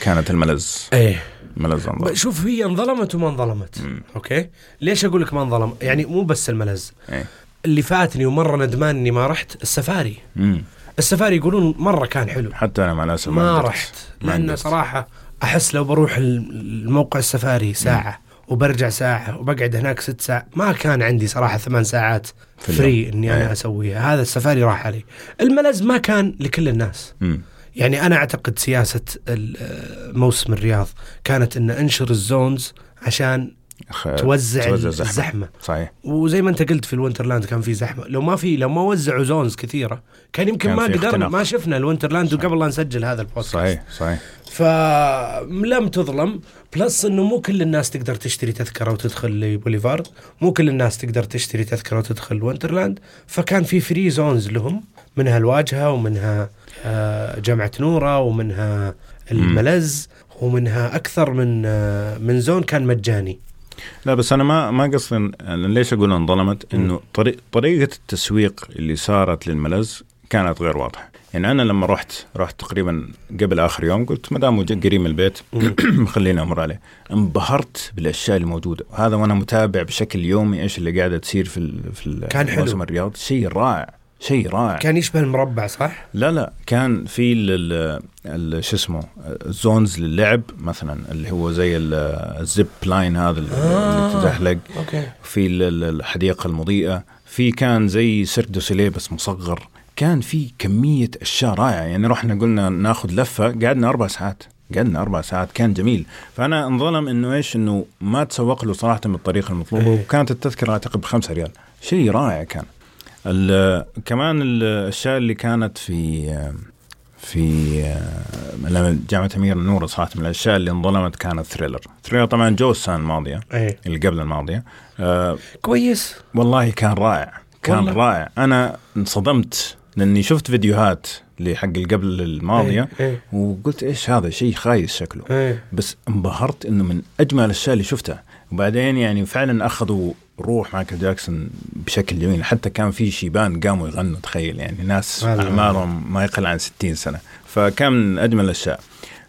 كانت الملز إيه. ملز انظلم. شوف هي انظلمت وما انظلمت. مم. أوكي؟ ليش أقول لك ما انظلم؟ يعني مو بس الملز اي اللي فاتني ومرة ندمان إني ما رحت السفاري. امم السفاري يقولون مرة كان حلو. حتى أنا مع الأسف ما. رحت ما لأن قدرت. صراحة أحس لو بروح الموقع السفاري ساعة وبرجع ساعة وبقعد هناك ست ساعات ما كان عندي صراحة ثمان ساعات free. إني إيه. أنا أسويها هذا السفاري راح علي الملز ما كان لكل الناس مم. يعني أنا أعتقد سياسة ال- موسم الرياض كانت إن أنشر ال zones عشان خ- توزع, توزع الزحمة. الزحمة. صحيح. وزي ما انت قلت في ال Winter Land كان في زحمة. لو ما في لو ما وزعوا zones كثيرة كان يمكن كان ما قدرنا. ما شفنا ال Winter Land وقبل لا نسجل هذا البودكاست. صحيح صحيح. فلم تظلم. plus انه مو كل الناس تقدر تشتري تذكرة وتدخل لبوليفارد. مو كل الناس تقدر تشتري تذكرة وتدخل Winter Land. فكان في free zones لهم منها الواجهة ومنها آه، جامعه نورة ومنها الملز ومنها أكثر من آه، من zone كان مجاني. لا بس أنا ما ما قصدي أنا ليش أقول انظلمت؟ إنه طريق طريقة التسويق اللي صارت للملز كانت غير واضحة. يعني أنا لما رحت رحت تقريبا قبل آخر يوم قلت ما دام قريب من البيت خليني أمر عليه. انبهرت بالأشياء اللي موجوده وهذا وأنا متابع بشكل يومي إيش اللي قاعدة تصير في ال في كان حلو. موسم الرياض. شيء رائع. شيء رائع. كان يشبه المربع صح؟ لا لا كان في ال- ال- ال- شو اسمه ال zones للعب مثلا اللي هو زي ال- ال zip line هذا اللي آه. اللي تزحلق أوكي. في ال- ال- الحديقة المضيئة. في كان زي Cirque du Soleil بس مصغر. كان في كمية أشياء رائعة. يعني رحنا قلنا ناخذ لفة قعدنا أربع ساعات. قعدنا أربع ساعات كان جميل. فأنا انظلم إنه إيش إنه ما تسوق له صراحة بالطريقة المطلوبة. إيه. وكانت التذكرة أعتقد بخمسة ريال. شيء رائع كان. كمان الأشياء اللي كانت في في لما جامعة الأميرة نورة صراحة من الأشياء اللي انظلمت كانت Thriller Thriller طبعا جو السنة الماضية إيه. اللي قبل الماضية. آه كويس. والله كان رائع. كان والله. رائع. أنا انصدمت لأني شفت فيديوهات لحق اللي قبل الماضية إيه إيه, وقلت إيش هذا شيء خايس شكله. إيه. بس انبهرت إنه من أجمل الأشياء اللي شفتها. وبعدين يعني فعلا أخذوا روح مايكل جاكسون بشكل جميل. حتى كان في شيبان قاموا يغنوا تخيل يعني. ناس أعمارهم ما يقل عن 60 سنة. فكان من أجمل الأشياء.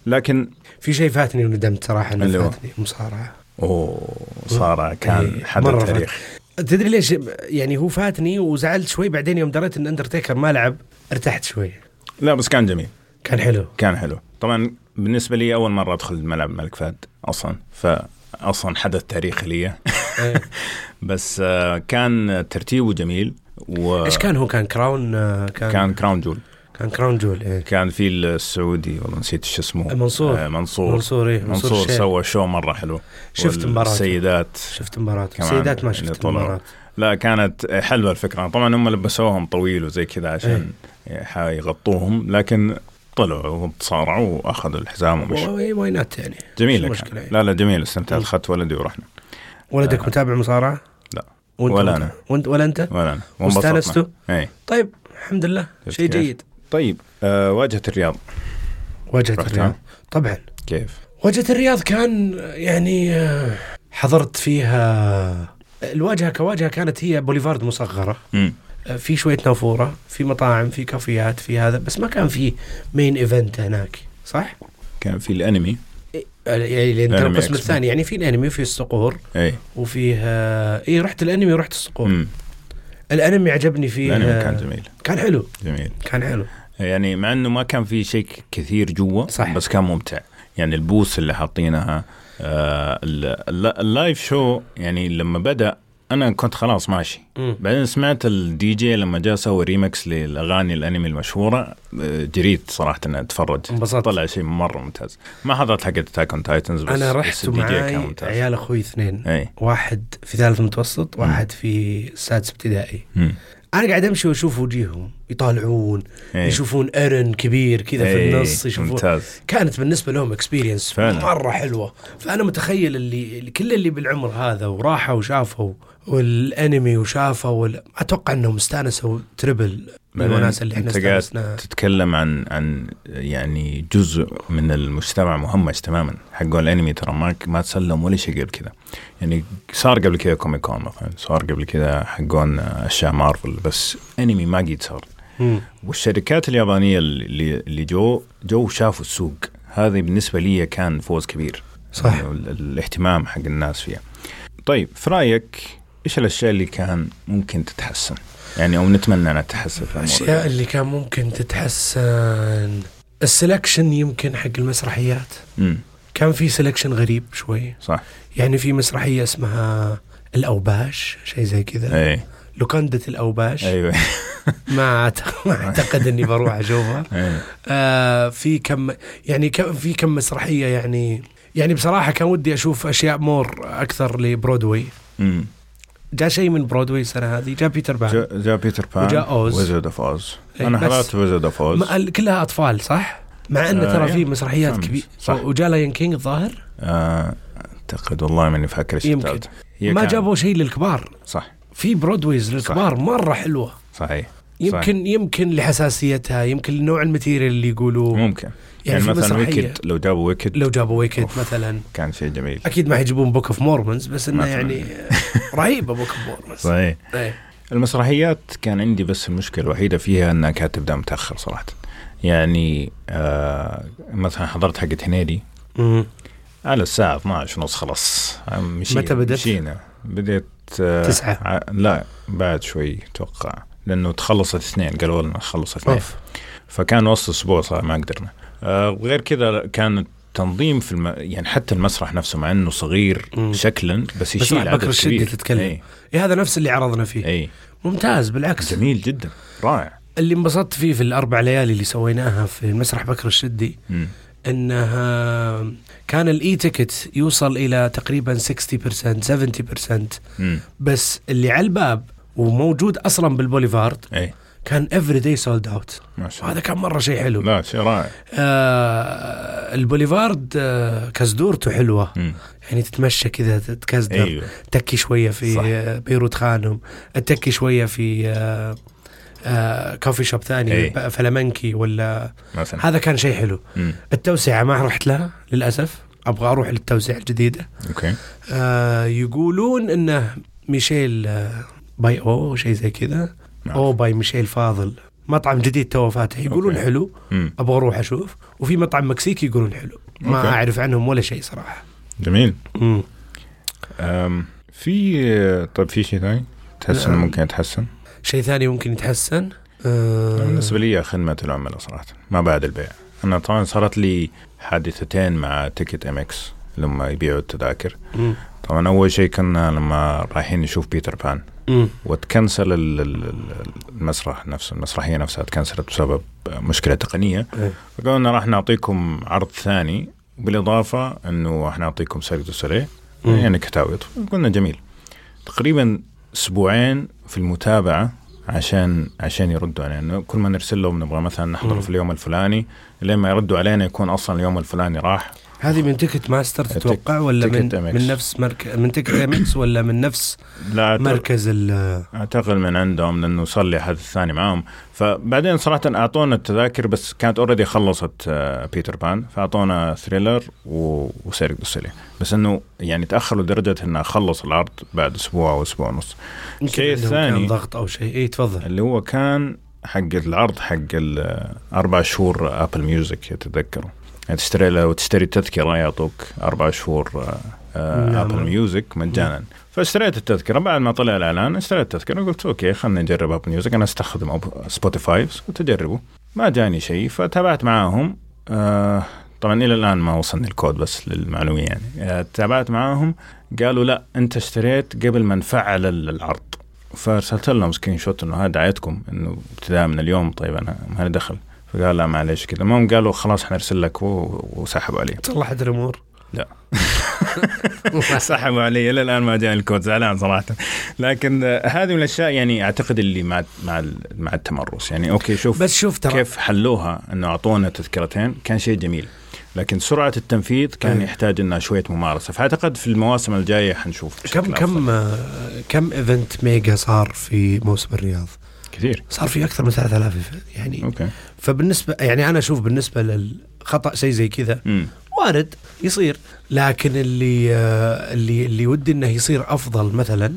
لكن في شيء فاتني وندمت صراحة إنه؟ فاتني. مصارعه أوه صار كان إيه، حدث تاريخ تدري ليش؟ يعني هو فاتني وزعلت شوي. بعدين يوم دريت إن اندرتيكر ما لعب ارتحت شوي. لا بس كان جميل. كان حلو. كان حلو. طبعا بالنسبة لي أول مرة أدخل ملعب الملك فهد أصلا. فاصلا حدث تاريخي لي. بس آه، كان ترتيبه جميل و إيش كان هو؟ كان Crown آه، كان كان Crown Jewel كان Crown Jewel إيه. كان في السعودي والله نسيت شو اسمه. منصور. آه، منصور. منصور منصور, منصور الشيخ. سوى show مرة حلو. شفت مباراة. السيدات شفت مباراة السيدات ما اللي شفت. المباراة لا كانت حلوة الفكرة. طبعا هم لبسوهم طويل وزي كذا عشان يح- يغطوهم. لكن طلعوا وتصارعوا وأخذوا الحزام ومشوا واي نات يعني؟ جميلة كان. يعني. لا لا جميل استمتعت. اخذت ولدي ورحنا. ولدك متابع مصارعة؟ لا. وأنت ولا أنا. وانت ولا أنت؟ ولا أنا واستانستوا؟ إي طيب الحمد لله شيء؟ جيد طيب آه واجهة الرياض واجهة؟ الرياض طبعا كيف؟ واجهة الرياض كان يعني آه، حضرت فيها الواجهة كواجهة كانت هي بوليفارد مصغرة مم. آه، في شوية نافورة في مطاعم في كافيهات في هذا بس ما كان في main event هناك صح؟ كان في الأنمي آه، يعني ترى القسم. الثاني يعني في الأنمي وفي الصقور أي. وفيه آه، اي رحت الأنمي ورحت الصقور. مم. الأنمي عجبني فيه الأنمي آه، كان جميل. كان حلو. جميل. كان حلو. يعني مع إنه ما كان في شيء كثير جوا صح. بس كان ممتع. يعني ال booths اللي حاطينها آه ال- ال- ال live show يعني لما بدأ أنا كنت خلاص ماشي. مم. بعدين سمعت الدي جي لما جاء سوى ريمكس للأغاني الأنمي المشهورة آه، جريت صراحة إني أتفرج. انبسطت. طلع شيء مرة ممتاز. ما حضرت حق Attack on Titan بس أنا رحت ممتاز. عيال أخوي اثنين. إي. واحد في ثالث متوسط واحد في سادس ابتدائي. مم. أنا قاعد أمشي وأشوف وجيههم يطالعون إي. يشوفون Eren كبير كذا في النص يشوفون. ممتاز. كانت بالنسبة لهم experience. مرة حلوة. فأنا متخيل اللي اللي- كل اللي بالعمر هذا وراحوا وشافوا والانمي وشافوا وال... أتوقع إنهم استانسوا triple بالوناسه اللي إحنا استانسناها. تتكلم عن عن يعني جزء من المجتمع مهمش تماما. حقون الانمي ترى ما ما تسلم ولا شيء قبل كذا. يعني صار قبل كذا Comic Con مثلا صار قبل كذا حقون أشياء مارفل بس انمي ما قد صار. مم. والشركات اليابانية اللي اللي جو جو شافوا السوق. هذه بالنسبة لي كان فوز كبير. صح. يعني ال- الاهتمام حق الناس فيها. طيب في رأيك إيش الأشياء اللي كان ممكن تتحسن؟ يعني أو نتمنى أنها تتحسن الأشياء اللي كان ممكن تتحسن. ال selection يمكن حق المسرحيات. امم كان في selection غريب شوي. صح. يعني في مسرحية اسمها الأوباش شيء زي كذا. أي. لوكندة الأوباش. أيوه. ما أعتقد- ما أعتقد إني بروح أشوفها. آه في كم يعني كم في كم مسرحية يعني يعني بصراحة كان ودي أشوف أشياء more أكثر لبرودواي جاء شيء من برودواي السنة هذه جاء Peter Pan. جاء جاء Peter Pan وجاء Oz. Wizard of Oz. إي، أنا حضرت Wizard of Oz. كلها أطفال صح؟ مع انه آه، ترى. في مسرحيات. كبيرة. وجاء Lion King الظاهر؟ آه، أعتقد والله ماني فاكر إيش يمكن. ما جابوا شيء للكبار. صح. في Broadways للكبار مرة حلوة. صحيح. يمكن يمكن لحساسيتها يمكن نوع ال material اللي يقولوه. ممكن. يعني, يعني, مثلا Wicked لو جابوا Wicked لو جابوا Wicked. مثلا كان شيء جميل أكيد ما حيجيبون Book of Mormons بس إنه. يعني رهيبة Book of Mormons صحيح إيه. المسرحيات كان عندي بس المشكلة الوحيدة فيها إنها كانت تبدأ متأخر صراحة يعني آه مثلا حضرت حقت هنيدي. على الساعة 12 ونص خلاص مشينا متى بدأت؟ مشينا بديت آه تسعة. ع- لا بعد شوي أتوقع لأنه تخلصت اثنين قالوا لنا خلص اثنين فكان وسط أسبوع صار ما قدرنا آه وغير كذا كان التنظيم في الم... يعني حتى المسرح نفسه مع إنه صغير مم. شكلا بس يشيل مسرح عدد بكر الشدي كبير تتكلم. اي إيه هذا نفس اللي عرضنا فيه اي ممتاز بالعكس جميل جدا رائع اللي انبسطت فيه في الأربع ليالي اللي سويناها في المسرح بكر الشدي مم. إنها كان ال e-ticket يوصل إلى تقريبا 60% 70% مم. بس اللي على الباب وموجود أصلا بالبوليفارد اي كان every day sold out وهذا كان مرة شيء حلو. لا شيء رائع. آه البوليفارد آه كزدورته حلوة. مم. يعني تتمشى كذا تكزدر أيوه. تكي شوية في صح. آه، بيروت خانم. تكي شوية في آه آه coffee shop ثاني. ب- فلامنكي ولا مثلا هذا كان شيء حلو. مم. التوسعة ما رحت لها للأسف. أبغى أروح للتوسعة الجديدة. أوكي. آه يقولون إنه ميشيل آه by أو شيء زي كذا. نعم. أو by ميشيل فاضل مطعم جديد تو فاتح يقولون أوكي. حلو. أبغى أروح أشوف وفي مطعم مكسيكي يقولون حلو ما أوكي. أعرف عنهم ولا شيء صراحة جميل مم. أم في طيب في شيء ثاني تحس انه لا. ممكن يتحسن؟ شيء ثاني ممكن يتحسن آه بالنسبة لي خدمة العملاء صراحة ما بعد البيع أنا طبعا صارت لي حادثتين مع TicketMX لما يبيعوا التذاكر. طبعا أول شيء كنا لما رايحين نشوف Peter Pan. وتكنسل ال- ال- ال- المسرح نفسه المسرحية نفسها تكنسلت بسبب مشكلة تقنية إيه. فقالوا لنا راح نعطيكم عرض ثاني بالإضافة إنه راح نعطيكم Cirque du Soleil. يعني كتاويط قلنا جميل تقريبا أسبوعين في المتابعة عشان عشان يردوا علينا كل ما نرسل لهم نبغى مثلا نحضر. في اليوم الفلاني لين ما يردوا علينا يكون أصلا اليوم الفلاني راح هذه من Ticketmaster تتوقع ولا من. من نفس مركز من TicketMX ولا من نفس لا مركز ال أعتقد من عندهم لأنه صار لي حدث ثاني معاهم. فبعدين صراحة أعطونا التذاكر بس كانت already خلصت آه، Peter Pan فأعطونا Thriller و Cirque du Soleil بس إنه يعني تأخروا لدرجه إنه خلص العرض بعد أسبوع أو أسبوع ونص. الشيء الثاني- كان ضغط أو شيء. اي تفضل. اللي هو كان حق العرض حق الاربع شهور Apple Music تشتري لو تشتري تذكره يعطوك أربع شهور آه، آه، نعم. Apple Music مجانا. فاشتريت التذكرة بعد ما طلع الإعلان اشتريت التذكرة قلت okay خلينا نجرب Apple Music أنا استخدم Spotify قلت أجربه. ما جاني شيء فتابعت معاهم آه طبعا إلى الآن ما وصلني الكود بس للمعلوميه يعني. آه تابعت معاهم قالوا لا أنت اشتريت قبل ما نفعل ال- العرض. فارسلت لهم screenshot إنه هذا دعايتكم إنه ابتداء من اليوم طيب أنا ما لي دخل. فقال لا معلش كذا. المهم قالوا خلاص حنرسل لك و- وسحبوا علي. صلحت الأمور. لا. سحبوا علي. إلى الآن ما جاني الكود زعلان صراحة. لكن هذه من الأشياء يعني أعتقد اللي مع مع مع التمرس. يعني okay شوف بس شوف ترى. كيف حلوها إنه أعطونا تذكرتين. كان شيء جميل. لكن سرعة التنفيذ كان إيه. يحتاج إنها شوية ممارسة. فأعتقد في المواسم الجاية حنشوف كم كم كم event mega صار في موسم الرياض؟ كثير. صار في أكثر من 3000 event. يعني okay. فبالنسبة يعني أنا أشوف بالنسبة للخطأ شيء زي كذا وارد يصير. لكن اللي آه، اللي اللي ودي إنه يصير أفضل مثلا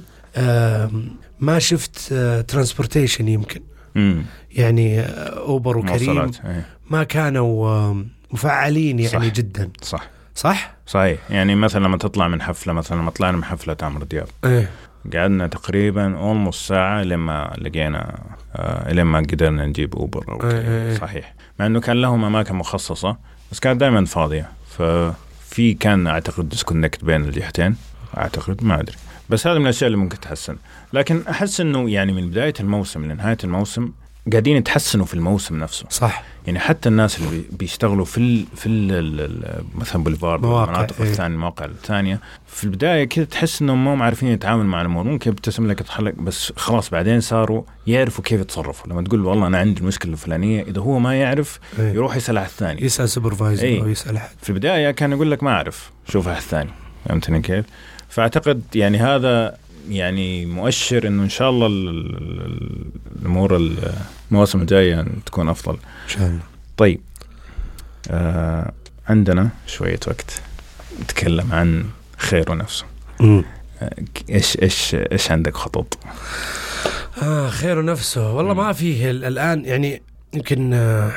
ما شفت transportation يمكن. امم يعني آه، Uber وكريم. مواصلات إيه. ما كانوا مفعلين يعني صح. جدا. صح. صح؟ صحيح. يعني مثلا لما تطلع من حفلة مثلا لما طلعنا من حفلة عمرو دياب. إيه. قعدنا تقريبا almost ساعة لما لقينا آه لما قدرنا نجيب Uber أو إيه، إيه،. إيه. صحيح. مع إنه كان لهم أماكن مخصصة بس كانت دائما فاضية. ففي كان أعتقد disconnect بين الجهتين. أعتقد ما أدري. بس هذا من الأشياء اللي ممكن تحسن. لكن أحس إنه يعني من بداية الموسم لنهاية الموسم قاعدين يتحسنوا في الموسم نفسه صح يعني حتى الناس اللي بي- بيشتغلوا في ال في ال ال مثلا بوليفارد مواقع، والمناطق إيه. الثانية المواقع الثانية في البداية كذا تحس إنهم ما هم عارفين يتعاملوا مع الأمور ممكن يبتسم لك يضحك لك بس خلاص بعدين صاروا يعرفوا كيف يتصرفوا لما تقول له والله أنا عندي المشكلة الفلانية إذا هو ما يعرف إيه. يروح يسأل على الثاني يسأل supervisor. أو يسأل أحد في البداية كان يقول لك ما أعرف شوف على الثاني فهمتني كيف؟ فأعتقد يعني هذا يعني مؤشر إنه إن شاء الله ال- ال- ال- الأمور المواسم الجاية تكون أفضل. إن شاء الله. طيب آه عندنا شوية وقت نتكلم عن خير ونفسه. آه إيش إيش إيش عندك خطط؟ آه خير نفسه والله ما فيه ال- الآن يعني يمكن آه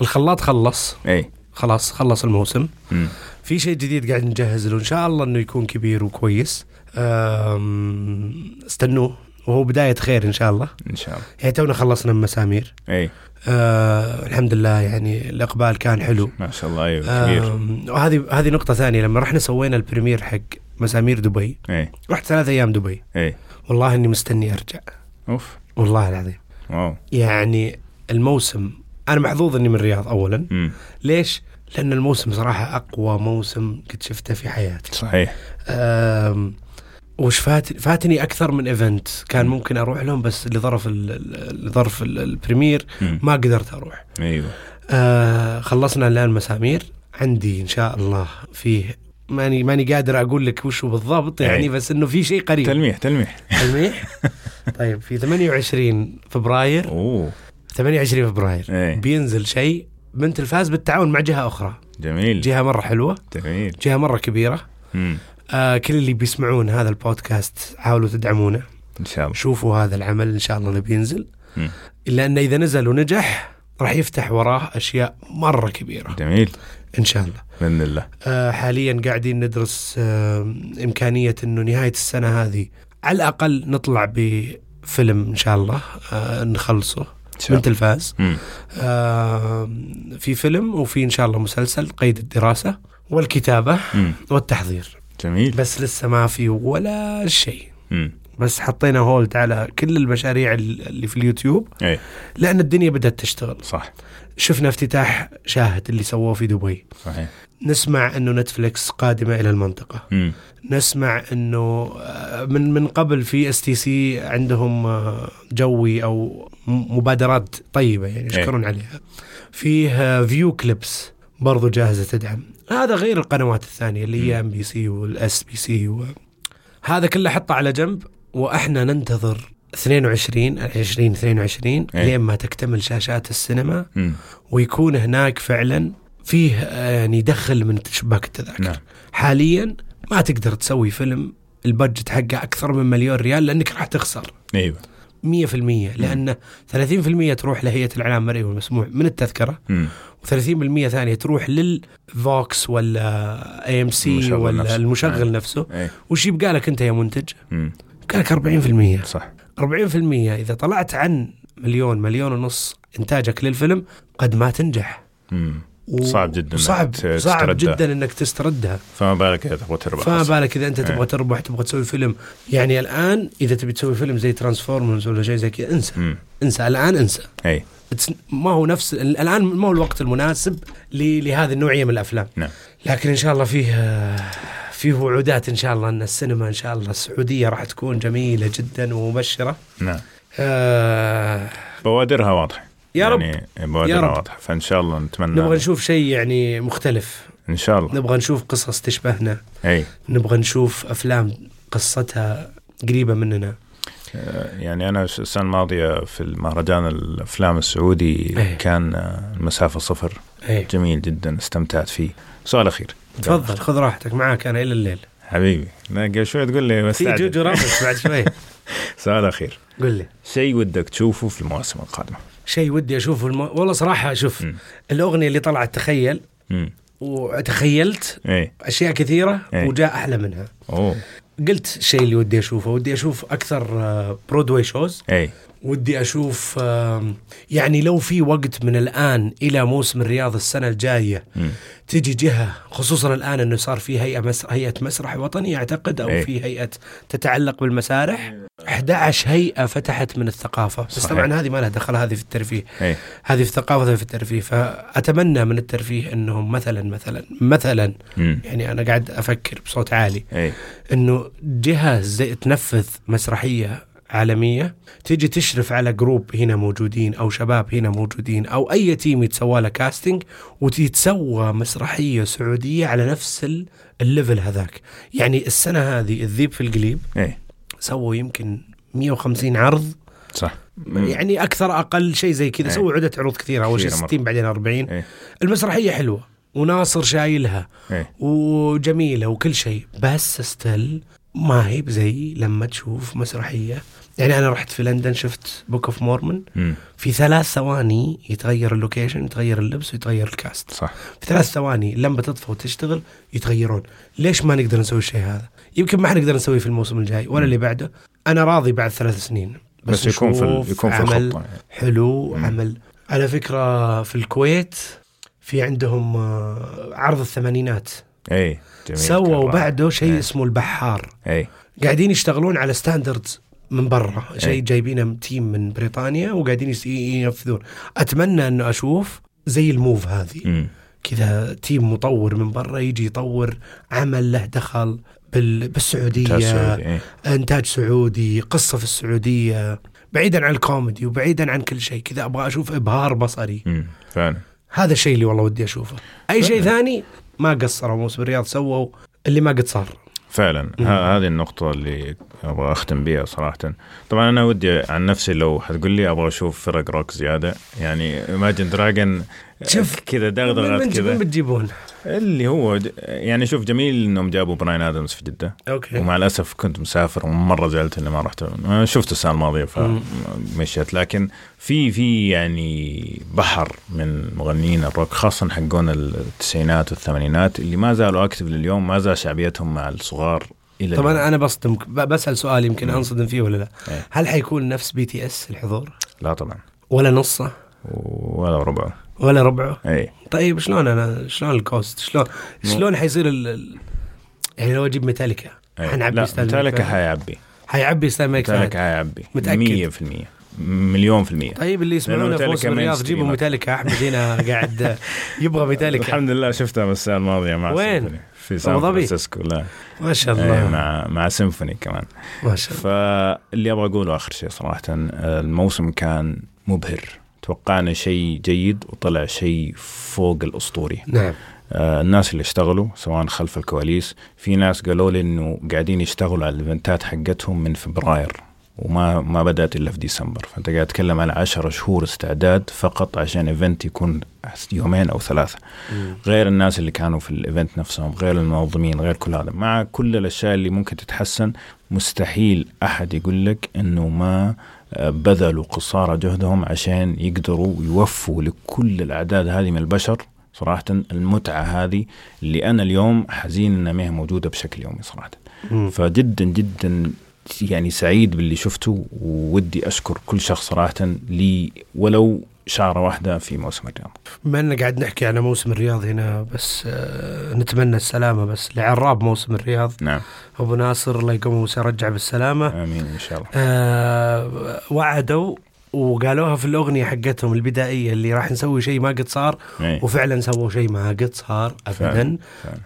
الخلاط خلص. إي. خلاص خلص الموسم. مم. في شيء جديد قاعد نجهز له. إن شاء الله إنه يكون كبير وكويس. استنوه. وهو بداية خير إن شاء الله. إن شاء الله. يعني تونا خلصنا من مسامير. إي. آه الحمد لله يعني الإقبال كان حلو. ما شاء الله أيوه كبير. آم، وهذه هذه نقطة ثانية. لما رحنا سوينا ال premiere حق مسامير دبي إي. رحت ثلاث أيام دبي. إي. والله إني مستني أرجع. أوف. والله العظيم. واو. يعني الموسم أنا محظوظ إني من الرياض اولا. مم. ليش؟ لأن الموسم صراحة أقوى موسم قد شفته في حياتي. صحيح. وش فات فاتني أكثر من event كان ممكن أروح لهم بس لظرف لظرف ال- ال premiere. ما قدرت أروح. أيوه. أه خلصنا الآن مسامير. عندي إن شاء الله فيه ماني ماني قادر أقول لك وش هو بالضبط يعني أي. بس إنه في شيء قريب. تلميح تلميح. تلميح؟ طيب في 28 فبراير. أوه. 28 فبراير. اي بينزل شيء بنت الفاز بالتعاون مع جهة أخرى. جميل. جهة مرة حلوة. جميل. جهة مرة كبيرة. مم. آه كل اللي بيسمعون هذا البودكاست حاولوا تدعمونه. إن شاء الله. شوفوا هذا العمل إن شاء الله اللي بينزل. إلا انه إذا نزل ونجح راح يفتح وراه أشياء مرة كبيرة. جميل. إن شاء الله. بإذن الله. آه حاليا قاعدين ندرس آه إمكانية إنه نهاية السنة هذه على الأقل نطلع بفيلم إن شاء الله آه نخلصه شاء الفاز مم. آه في فيلم وفي إن شاء الله مسلسل قيد الدراسة والكتابة مم. والتحضير. جميل. بس لسه ما في ولا شيء. بس حطينا هولد على كل المشاريع اللي في اليوتيوب. اي لأن الدنيا بدأت تشتغل. صح. شفنا افتتاح شاهد اللي سووه في دبي. صحيح. نسمع إنه Netflix قادمة إلى المنطقة. مم. نسمع إنه آه، من من قبل في STC عندهم آه، Jawwy أو م- مبادرات طيبة يعني يشكرون عليها. فيه Viu Clips برضو جاهزة تدعم. هذا غير القنوات الثانية اللي هي MBC وال SBC و... هذا كله حطه على جنب وإحنا ننتظر 22 20 22 إيه. لين ما تكتمل شاشات السينما مم. ويكون هناك فعلا فيه آه، يعني دخل من شباك التذاكر نعم. حاليا ما تقدر تسوي فيلم ال budget حقه أكثر من مليون ريال لأنك راح تخسر أيوه 100% لأن 30% تروح لهيئة الإعلام المرئي والمسموع من التذكرة مم. و30% ثانية تروح لل VOX ولا AMC ولا نفسه. المشغل. نفسه إيه وش يبقى لك أنت يا منتج؟ يبقى لك 40% صح 40% إذا طلعت عن مليون مليون ونص إنتاجك للفيلم قد ما تنجح مم. و- صعب جداً صعب صعب. جدا إنك تستردها. فما بالك إذا تبغى تربح فما. بالك إذا أنت تبغى إيه. تربح تبغى تسوي فيلم. يعني الآن إذا تبي تسوي فيلم زي Transformers ولا شيء زي كذا انسى. مم. انسى. الآن انسى. اي ما هو نفس الآن ما هو الوقت المناسب ل- لهذه النوعية من الأفلام. نعم. لكن إن شاء الله فيه فيه وعودات إن شاء الله أن السينما إن شاء الله السعودية راح تكون جميلة جدا ومبشرة. نعم. آه. بوادرها واضحة. يا رب. يعني بوادرها رب. واضحه فإن شاء الله نتمنى نبغى نشوف شيء يعني مختلف. إن شاء الله. نبغى نشوف قصص تشبهنا. أي. نبغى نشوف أفلام قصتها قريبة مننا. آه، يعني أنا السنة الماضية في المهرجان الأفلام السعودي إيه. كان آه، المسافه صفر. إيه جميل جدا استمتعت فيه. سؤال أخير. تفضل خذ راحتك معاك أنا إلى الليل. حبيبي قبل شوي تقول لي في مستعجل. جوجو بعد شوي. سؤال أخير. قل لي. شيء ودك تشوفه في المواسم القادمة؟ شيء ودي أشوفه الم... والله صراحة شوف مم. الأغنية اللي طلعت تخيل امم وتخيلت إيه أشياء كثيرة إيه. وجاء أحلى منها. أوه. قلت الشيء اللي ودي أشوفه ودي أشوف أكثر Broadway shows إيه ودي أشوف يعني لو في وقت من الآن إلى موسم الرياض السنة الجاية مم. تجي جهة خصوصا الآن إنه صار في هيئة مس... هيئة مسرح وطني أعتقد أو إيه. في هيئة تتعلق بالمسارح 11 هيئة فتحت من الثقافة بس. طبعا هذه ما لها دخل هذه في الترفيه إيه هذه في الثقافة هذه في الترفيه فأتمنى من الترفيه إنهم مثلا مثلا مثلا امم يعني أنا قاعد أفكر بصوت عالي إيه إنه جهة زي تنفذ مسرحية عالمية تيجي تشرف على group هنا موجودين أو شباب هنا موجودين أو أي team يتسوى له casting وتتسوى مسرحية سعودية على نفس ال- ال level هذاك. يعني السنة هذه الذيب في القليب إيه. سووا يمكن 150 عرض. صح. يعني أكثر أقل شيء زي كذا. إيه. سووا عدة عروض كثيرة أول شيء كثيرة 60 بعدين 40 إيه. المسرحية حلوة وناصر شايلها إيه. وجميلة وكل شيء بس still ما هي بزي لما تشوف مسرحية يعني أنا رحت في لندن شفت Book of Mormon امم في ثلاث ثواني يتغير ال location يتغير اللبس ويتغير ال cast. صح. في ثلاث ثواني لما تطفى وتشتغل يتغيرون. ليش ما نقدر نسوي الشيء هذا؟ يمكن ما حنقدر نسويه في الموسم الجاي ولا اللي بعده. أنا راضي بعد ثلاث سنين. بس, يكون في ال- يكون في عمل يعني. حلو مم. عمل. على فكرة في الكويت في عندهم آه، عرض الثمانينات. جميل سووا. بعده شيء إيه. اسمه البحار. إيه. قاعدين يشتغلون على standards من برا شيء إيه. جايبينه team من بريطانيا وقاعدين ينفذون. أتمنى انه أشوف زي ال move هذه. كذا team مطور من برا يجي يطور عمل له دخل بال... بالسعودية. إيه. إنتاج سعودي قصة في السعودية. بعيدا عن الكوميدي وبعيدا عن كل شيء. كذا أبغى أشوف إبهار بصري. فعلا. هذا الشيء اللي والله ودي أشوفه. أي شيء. ثاني؟ ما قصروا موسم الرياض سووا اللي ما قد صار. فعلا. هذه النقطة اللي أبغى أختم بها صراحة. طبعا أنا ودي عن نفسي لو حتقول لي أبغى أشوف فرق روك زيادة. يعني Imagine Dragons شوف، كذا دغدغات كذا. من بتجيبون اللي هو يعني شوف جميل إنهم جابوا Bryan Adams في جدة. أوكي. ومع الأسف كنت مسافر ومرة زعلت إني ما رحت. شفته السنة الماضية مم. فمشيت لكن في في يعني بحر من مغنيين الروك خاصة حقون التسعينات والثمانينات اللي ما زالوا active لليوم ما زال شعبيتهم مع الصغار إلى اليوم. طبعا أنا بصدمك بسأل سؤال يمكن مم. أنصدم فيه ولا لا إيه. هل حيكون نفس BTS الحضور لا طبعا ولا نصه ولا ربع ولا ربعه اي طيب شلون أنا شلون الـ cost شلون شلون حيصير ال... يعني لو أجيب ميتاليكا أي. حنعبي لا ميتاليكا. حيعبي حيعبي ستايل ميك ميتاليكا. حيعبي متأكد؟ 100% مليون في المية طيب اللي يسمعونا في موسم الرياض. جيبوا ميتاليكا أحمد هنا قاعد يبغى ميتاليكا الحمد لله شفتها السنة الماضية مع وين؟ في سان؟ فرانسيسكو لا. ما شاء الله. مع مع سيمفوني كمان. ما شاء الله. فاللي أبغى أقوله آخر شيء صراحة الموسم كان مبهر. توقعنا شيء جيد وطلع شيء فوق الأسطوري. نعم. آه الناس اللي اشتغلوا سواء خلف الكواليس في ناس قالوا لي إنه قاعدين يشتغلوا على ال eventات حقتهم من فبراير. وما ما بدأت إلا في ديسمبر. فأنت قاعد تتكلم على 10 شهور استعداد فقط عشان event يكون يومين أو ثلاثة. مم. غير الناس اللي كانوا في ال event نفسهم غير المنظمين غير كل هذا. مع كل الأشياء اللي ممكن تتحسن مستحيل أحد يقول لك إنه ما آه، بذلوا قصارى جهدهم عشان يقدروا يوفوا لكل الأعداد هذه من البشر. صراحة المتعة هذه اللي أنا اليوم حزين إنها ما هي موجودة بشكل يومي صراحة. مم. فجدا جدا يعني سعيد باللي شفته وودي أشكر كل شخص صراحة لي ولو شعرة واحدة في موسم الرياض. بما إننا قاعد نحكي على موسم الرياض هنا بس آه نتمنى السلامة بس لعراب موسم الرياض. نعم. أبو ناصر الله يقومه ويرجع بالسلامة. آمين إن شاء الله. آه وعدوا وقالوها في الأغنية حقتهم البدائية اللي راح نسوي شيء ما قد صار إيه. وفعلا سووا شيء ما قد صار ابدا.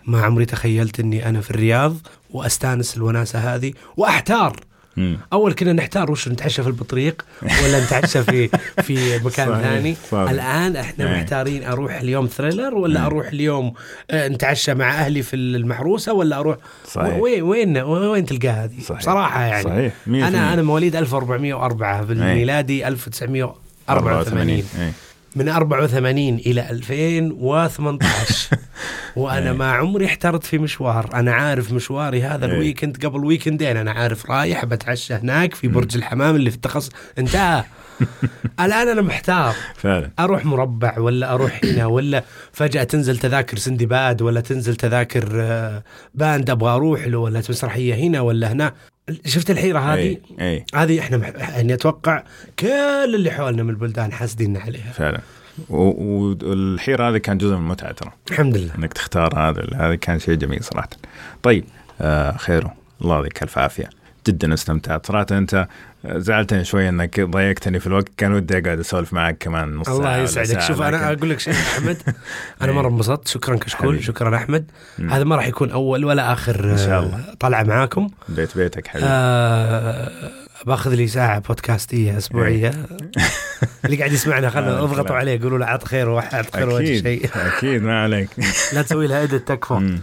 ما عمري تخيلت إني أنا في الرياض وأستانس الوناسة هذه وأحتار مم. أول كنا نحتار وش نتعشى في البطريق ولا نتعشى في في مكان صحيح، ثاني صحيح. الآن إحنا إيه. محتارين أروح اليوم ثريلر ولا مم. أروح اليوم آه، نتعشى مع أهلي في المحروسة ولا أروح صحيح. وين وين وين تلقاها هذه صحيح. صراحة يعني صحيح 100% أنا أنا مواليد 1404 بالميلادي 1984 إيه. من 84 إلى 2018 وأنا إيه. ما عمري احترت في مشوار. أنا عارف مشواري هذا إيه. الويكند قبل ويكندين. أنا عارف رايح بتعشى هناك في برج الحمام اللي في التخصص انتهى. الآن أنا محتار. فعلا. أروح مربع ولا أروح هنا ولا فجأة تنزل تذاكر سندباد ولا تنزل تذاكر آه، band أبغى أروح له ولا مسرحيه هنا ولا هنا. شفت الحيرة هذه؟ اي اي هذه إحنا مح... يعني أتوقع كل اللي حولنا من البلدان حاسدين عليها. فعلا. و- والحيرة هذه كان جزء من المتعة ترى. الحمد لله. إنك تختار هذا هذا كان شيء جميل صراحة. طيب آه خيره الله يعطيك ألف عافية. جدا استمتعت. صراحة أنت زعلتني شوي إنك ضايقتني في الوقت كان ودي أقعد أسولف معك كمان نص الله يسعدك شوف أنا أقول لك شيء أحمد أنا إيه. مره انبسطت شكرا كشكول حبيبي. شكرا أحمد مم. هذا ما راح يكون أول ولا آخر إن شاء آه، الله. طلعه معاكم بيت بيتك حبيبي آه باخذ لي ساعة بودكاستية أسبوعية اللي قاعد يسمعنا آه، خلنا اضغطوا كلام. عليه قولوا له عط خير واحد عط خير وجه شيء أكيد ما عليك لا تسوي لها ادت تكفى.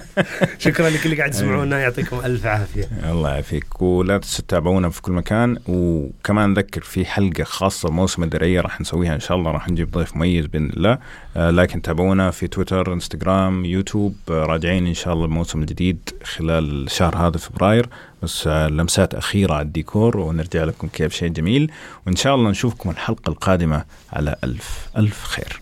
شكرا لكل اللي قاعد يسمعونا يعطيكم ألف عافية. الله يعافيك. ولا تنسوا تتابعونا في كل مكان. وكمان نذكر في حلقة خاصة بموسم الدرعية راح نسويها إن شاء الله. راح نجيب ضيف مميز بإذن الله. آه لكن تابعونا في تويتر إنستغرام يوتيوب. آه راجعين إن شاء الله الموسم الجديد خلال الشهر هذا فبراير. بس آه لمسات أخيرة على الديكور ونرجع لكم كيف شيء جميل. وإن شاء الله نشوفكم الحلقة القادمة على ألف ألف خير.